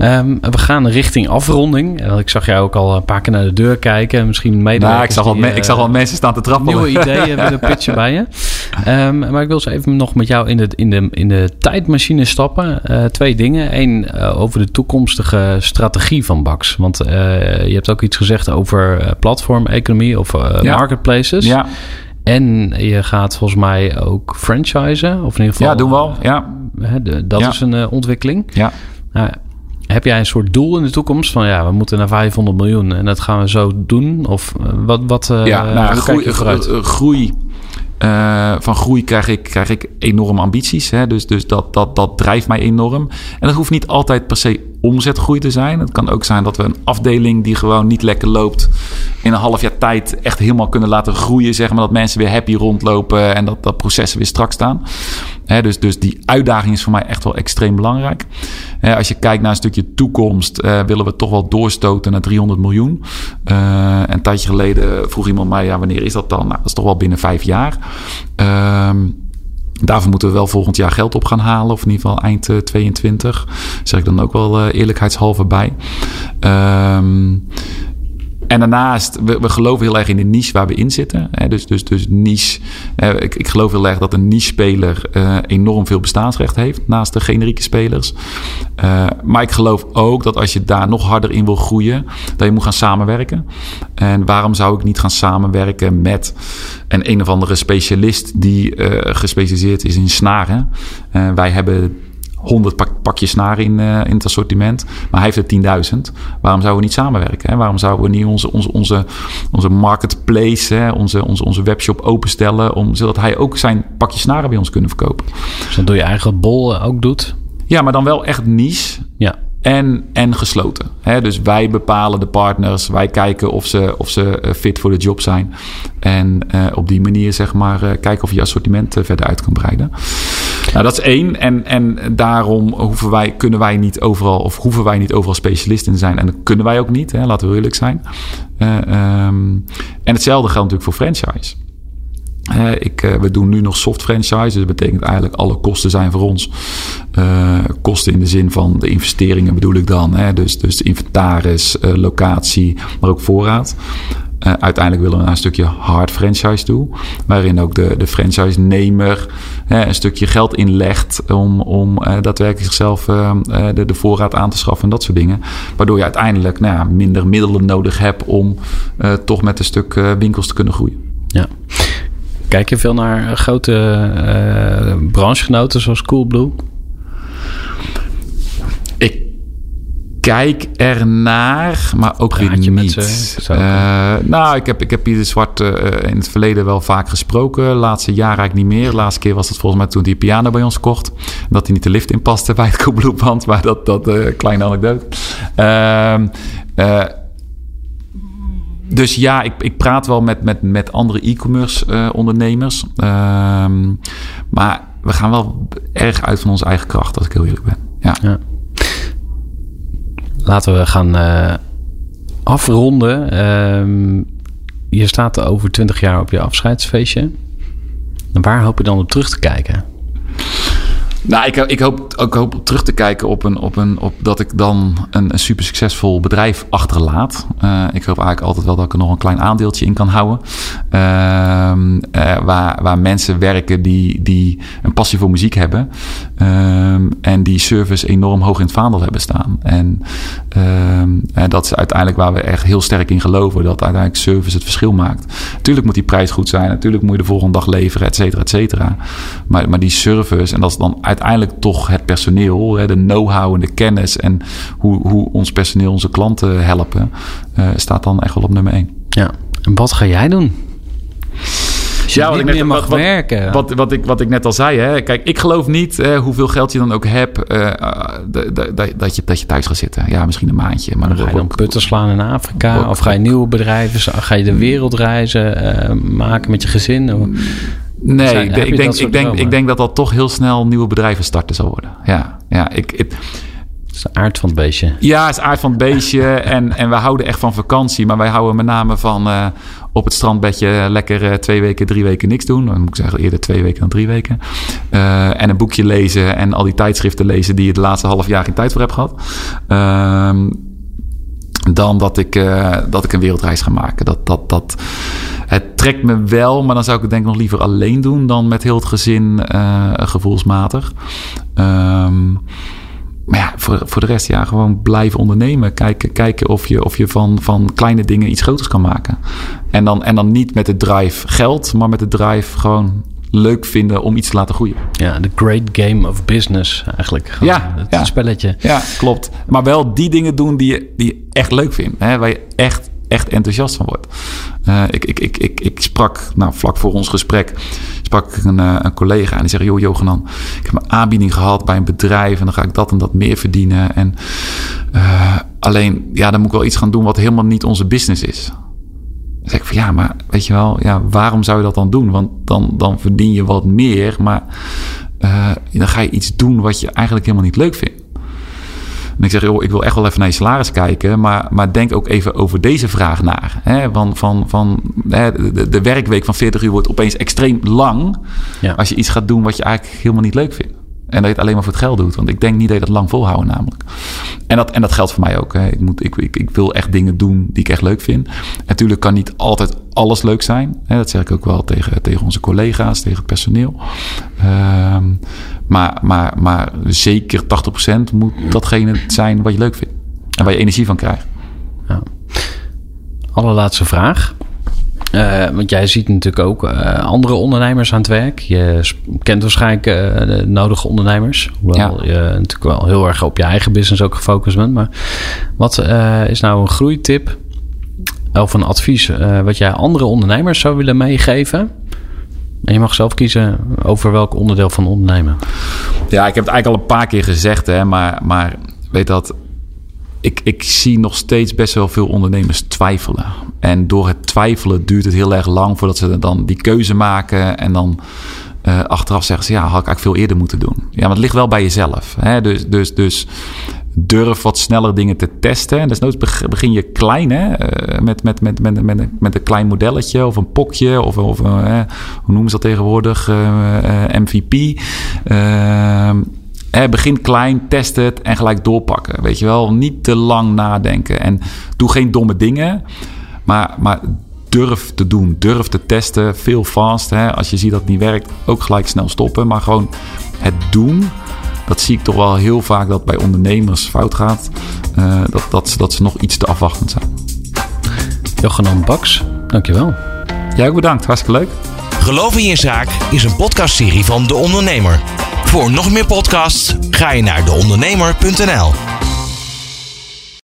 Um, we gaan richting afronding. Ik zag jou ook al een paar keer naar de deur kijken. Misschien mede. Nou, ik zag, al, uh, ik zag al mensen staan te trappelen. Nieuwe ideeën willen pitchen bij je. Um, maar ik wil eens even nog met jou in de, in de, in de tijdmachine stappen. Uh, twee dingen. Eén, uh, over de toekomstige strategie van Bax. Want je hebt ook iets gezegd over platformeconomie of ja. marketplaces. Ja. En je gaat volgens mij ook franchisen. Of in ieder geval. Ja, doen we al. Ja. dat ja. is een ontwikkeling. Ja. Heb jij een soort doel in de toekomst van ja, we moeten naar 500 miljoen en dat gaan we zo doen? Of wat, wat uh, ja, nou, groei, groei uh, van groei krijg ik, krijg ik enorme ambities. Hè? Dus, dus dat, dat, dat drijft mij enorm. En dat hoeft niet altijd per se omzetgroei te zijn. Het kan ook zijn dat we een afdeling die gewoon niet lekker loopt... in een half jaar tijd echt helemaal kunnen laten groeien. Zeg maar dat mensen weer happy rondlopen en dat, dat processen weer strak staan. Dus, dus die uitdaging is voor mij echt wel extreem belangrijk. Als je kijkt naar een stukje toekomst, eh, willen we toch wel doorstoten naar 300 miljoen. Uh, een tijdje geleden vroeg iemand mij, ja, wanneer is dat dan? Nou, dat is toch wel binnen vijf jaar. Ehm Daarvoor moeten we wel volgend jaar geld op gaan halen. Of in ieder geval eind 22. Zeg ik dan ook wel uh, eerlijkheidshalve bij. Um, en daarnaast, we, we, geloven heel erg in de niche waar we in zitten. Hè, dus, dus, dus niche. ik, ik geloof heel erg dat een niche-speler uh, enorm veel bestaansrecht heeft naast de generieke spelers. Uh, maar ik geloof ook dat als je daar nog harder in wil groeien, dat je moet gaan samenwerken. En waarom zou ik niet gaan samenwerken met een een of andere specialist die uh, gespecialiseerd is in snaren? wij hebben 100 pak, pakjes snaren in, uh, in het assortiment. Maar hij heeft er 10.000. Waarom zouden we niet samenwerken? Hè? Waarom zouden we niet onze, onze, onze, onze marketplace, hè? Onze, onze, onze webshop openstellen... Om, zodat hij ook zijn pakje snaren bij ons kunnen verkopen? Dus dan doe je eigen bol ook doet? Ja, maar dan wel echt niche. Ja en, en gesloten. He, dus wij bepalen de partners, wij kijken of ze, of ze eh, fit voor de job zijn. En uh, op die manier zeg maar uh, kijken of je, je assortiment uh, verder uit kan breiden. Nou, dat is één. En, en daarom hoeven wij, kunnen wij niet overal, of hoeven wij niet overal specialist in zijn. En dat kunnen wij ook niet, hè, laten we eerlijk zijn. Um, en hetzelfde geldt natuurlijk voor franchise. Uh, ik, uh, we doen nu nog soft franchise. Dus dat betekent eigenlijk alle kosten zijn voor ons. Uh, kosten in de zin van de investeringen bedoel ik dan. Hè? Dus, dus inventaris, locatie, maar ook voorraad. Uiteindelijk willen we naar een stukje hard franchise toe. Waarin ook de, de franchise-nemer een stukje geld inlegt om, om daadwerkelijk zichzelf de, de voorraad aan te schaffen en dat soort dingen. Waardoor je uiteindelijk nou ja, minder middelen nodig hebt om toch met een stuk winkels te kunnen groeien. Ja. Kijk je veel naar grote uh, branchegenoten zoals Coolblue? Ik kijk ernaar, maar ook weer niet. Ze, uh, nou, ik heb, ik heb Pieter Zwart uh, in het verleden wel vaak gesproken. Laatste jaar eigenlijk niet meer. De laatste keer was het volgens mij toen hij piano bij ons kocht. Dat hij niet de lift in paste bij het Coolblue band. Maar dat, dat uh, kleine anekdote. Ehm, dus ja, ik, ik praat wel met, met, met andere e-commerce ondernemers. Um, maar we gaan wel erg uit van onze eigen kracht, als ik heel eerlijk ben. Ja. ja. Laten we gaan uh, afronden. Um, je staat over 20 jaar op je afscheidsfeestje. waar hoop je dan op terug te kijken? Nou, ik, ik, hoop, ik hoop terug te kijken op, een, op, een, op dat ik dan een, een super succesvol bedrijf achterlaat. Uh, ik hoop eigenlijk altijd wel dat ik er nog een klein aandeeltje in kan houden. Uh, uh, waar, waar mensen werken die, die een passie voor muziek hebben. Ehm, en die service enorm hoog in het vaandel hebben staan. En, ehm, en dat is uiteindelijk waar we echt heel sterk in geloven. Dat uiteindelijk service het verschil maakt. Natuurlijk moet die prijs goed zijn. Natuurlijk moet je de volgende dag leveren, et cetera, et cetera. Maar, maar die service, en dat is dan uiteindelijk toch het personeel, de know-how en de kennis en hoe, hoe ons personeel onze klanten helpen, uh, staat dan echt wel op nummer 1. Ja, en wat ga jij doen? ja, wat ik net, mag wat, werken. Wat, wat, ik, wat ik net al zei. Hè. Kijk, ik geloof niet hè, hoeveel geld je dan ook hebt... Uh, dat, je, dat je thuis gaat zitten. Ja, misschien een maandje. Maar dan ga je dan putten slaan in Afrika? Of ga je nieuwe bedrijven... Ga je de wereldreizen uh, maken met je gezin? Of, Nee, zijn, ik, ik, denk, ik, denk, ik denk dat dat toch heel snel nieuwe bedrijven starten zal worden. Ja, ja ik, ik het is de aard van het beestje. Ja, het is de aard van het beestje. en, en we houden echt van vakantie. Maar wij houden met name van uh, op het strandbedje lekker uh, twee weken, drie weken niks doen. Dan moet ik zeggen eerder twee weken dan drie weken. Uh, en een boekje lezen en al die tijdschriften lezen die je de laatste half jaar geen tijd voor hebt gehad. Ehm, dan dat ik, dat ik een wereldreis ga maken. Dat, dat, dat, het trekt me wel, maar dan zou ik het denk ik nog liever alleen doen dan met heel het gezin uh, gevoelsmatig. Um, maar ja, voor, voor de rest, ja, gewoon blijven ondernemen. Kijken, kijken of je, of je van, van kleine dingen iets groters kan maken. En dan, en dan niet met de drive geld, maar met de drive gewoon leuk vinden om iets te laten groeien. Ja, de great game of business eigenlijk. ja, het spelletje. Ja, klopt. Maar wel die dingen doen die je, die je echt leuk vindt. Hè? Waar je echt echt enthousiast van word. Uh, ik, ik, ik, ik, ik sprak, nou, vlak voor ons gesprek, sprak ik een, uh, een collega en die zei: Joh, Johanan, ik heb een aanbieding gehad bij een bedrijf en dan ga ik dat en dat meer verdienen. En uh, alleen, ja, dan moet ik wel iets gaan doen wat helemaal niet onze business is. Dan zeg ik van ja, maar weet je wel, ja, waarom zou je dat dan doen? Want dan, dan verdien je wat meer, maar uh, dan ga je iets doen wat je eigenlijk helemaal niet leuk vindt. En ik zeg, joh, ik wil echt wel even naar je salaris kijken, maar, maar denk ook even over deze vraag na. Hè? Van, van, van, hè, de, de, werkweek van 40 uur wordt opeens extreem lang ja. als je iets gaat doen wat je eigenlijk helemaal niet leuk vindt. En dat je het alleen maar voor het geld doet. Want ik denk niet dat je dat lang volhouden namelijk. En dat, en dat geldt voor mij ook. Hè. Ik, moet, ik, ik, ik wil echt dingen doen die ik echt leuk vind. natuurlijk kan niet altijd alles leuk zijn. Hè. Dat zeg ik ook wel tegen, tegen onze collega's, tegen het personeel. Um, maar, maar, maar zeker 80% moet datgene zijn wat je leuk vindt. En waar je energie van krijgt. Ja. Allerlaatste vraag. Uh, want jij ziet natuurlijk ook uh, andere ondernemers aan het werk. Je kent waarschijnlijk uh, de nodige ondernemers. Hoewel ja. je natuurlijk wel heel erg op je eigen business ook gefocust bent. Maar wat is nou een groeitip of een advies wat jij andere ondernemers zou willen meegeven? En je mag zelf kiezen over welk onderdeel van ondernemen. Ja, ik heb het eigenlijk al een paar keer gezegd, hè, maar, maar weet dat. Ik, ik zie nog steeds best wel veel ondernemers twijfelen. En door het twijfelen duurt het heel erg lang voordat ze dan die keuze maken. En dan uh, achteraf zeggen ze, ja, had ik eigenlijk veel eerder moeten doen. Ja, maar het ligt wel bij jezelf. Hè? Dus, dus, dus durf wat sneller dingen te testen. En desnoods begin je klein, hè? Met, met, met, met, met, met een klein modelletje of een pokje of, of uh, hoe noemen ze dat tegenwoordig? MVP. Eh, begin klein, test het en gelijk doorpakken. Weet je wel, niet te lang nadenken. En doe geen domme dingen, maar, maar durf te doen. Durf te testen. Veel fast. Hè? Als je ziet dat het niet werkt, ook gelijk snel stoppen. Maar gewoon het doen dat zie ik toch wel heel vaak dat bij ondernemers fout gaat. Uh, dat, dat, ze, dat ze nog iets te afwachtend zijn. Jochanan Baks, dankjewel. Jij ook bedankt, hartstikke leuk. Geloof in je zaak is een podcastserie van De Ondernemer. Voor nog meer podcasts ga je naar deondernemer.nl.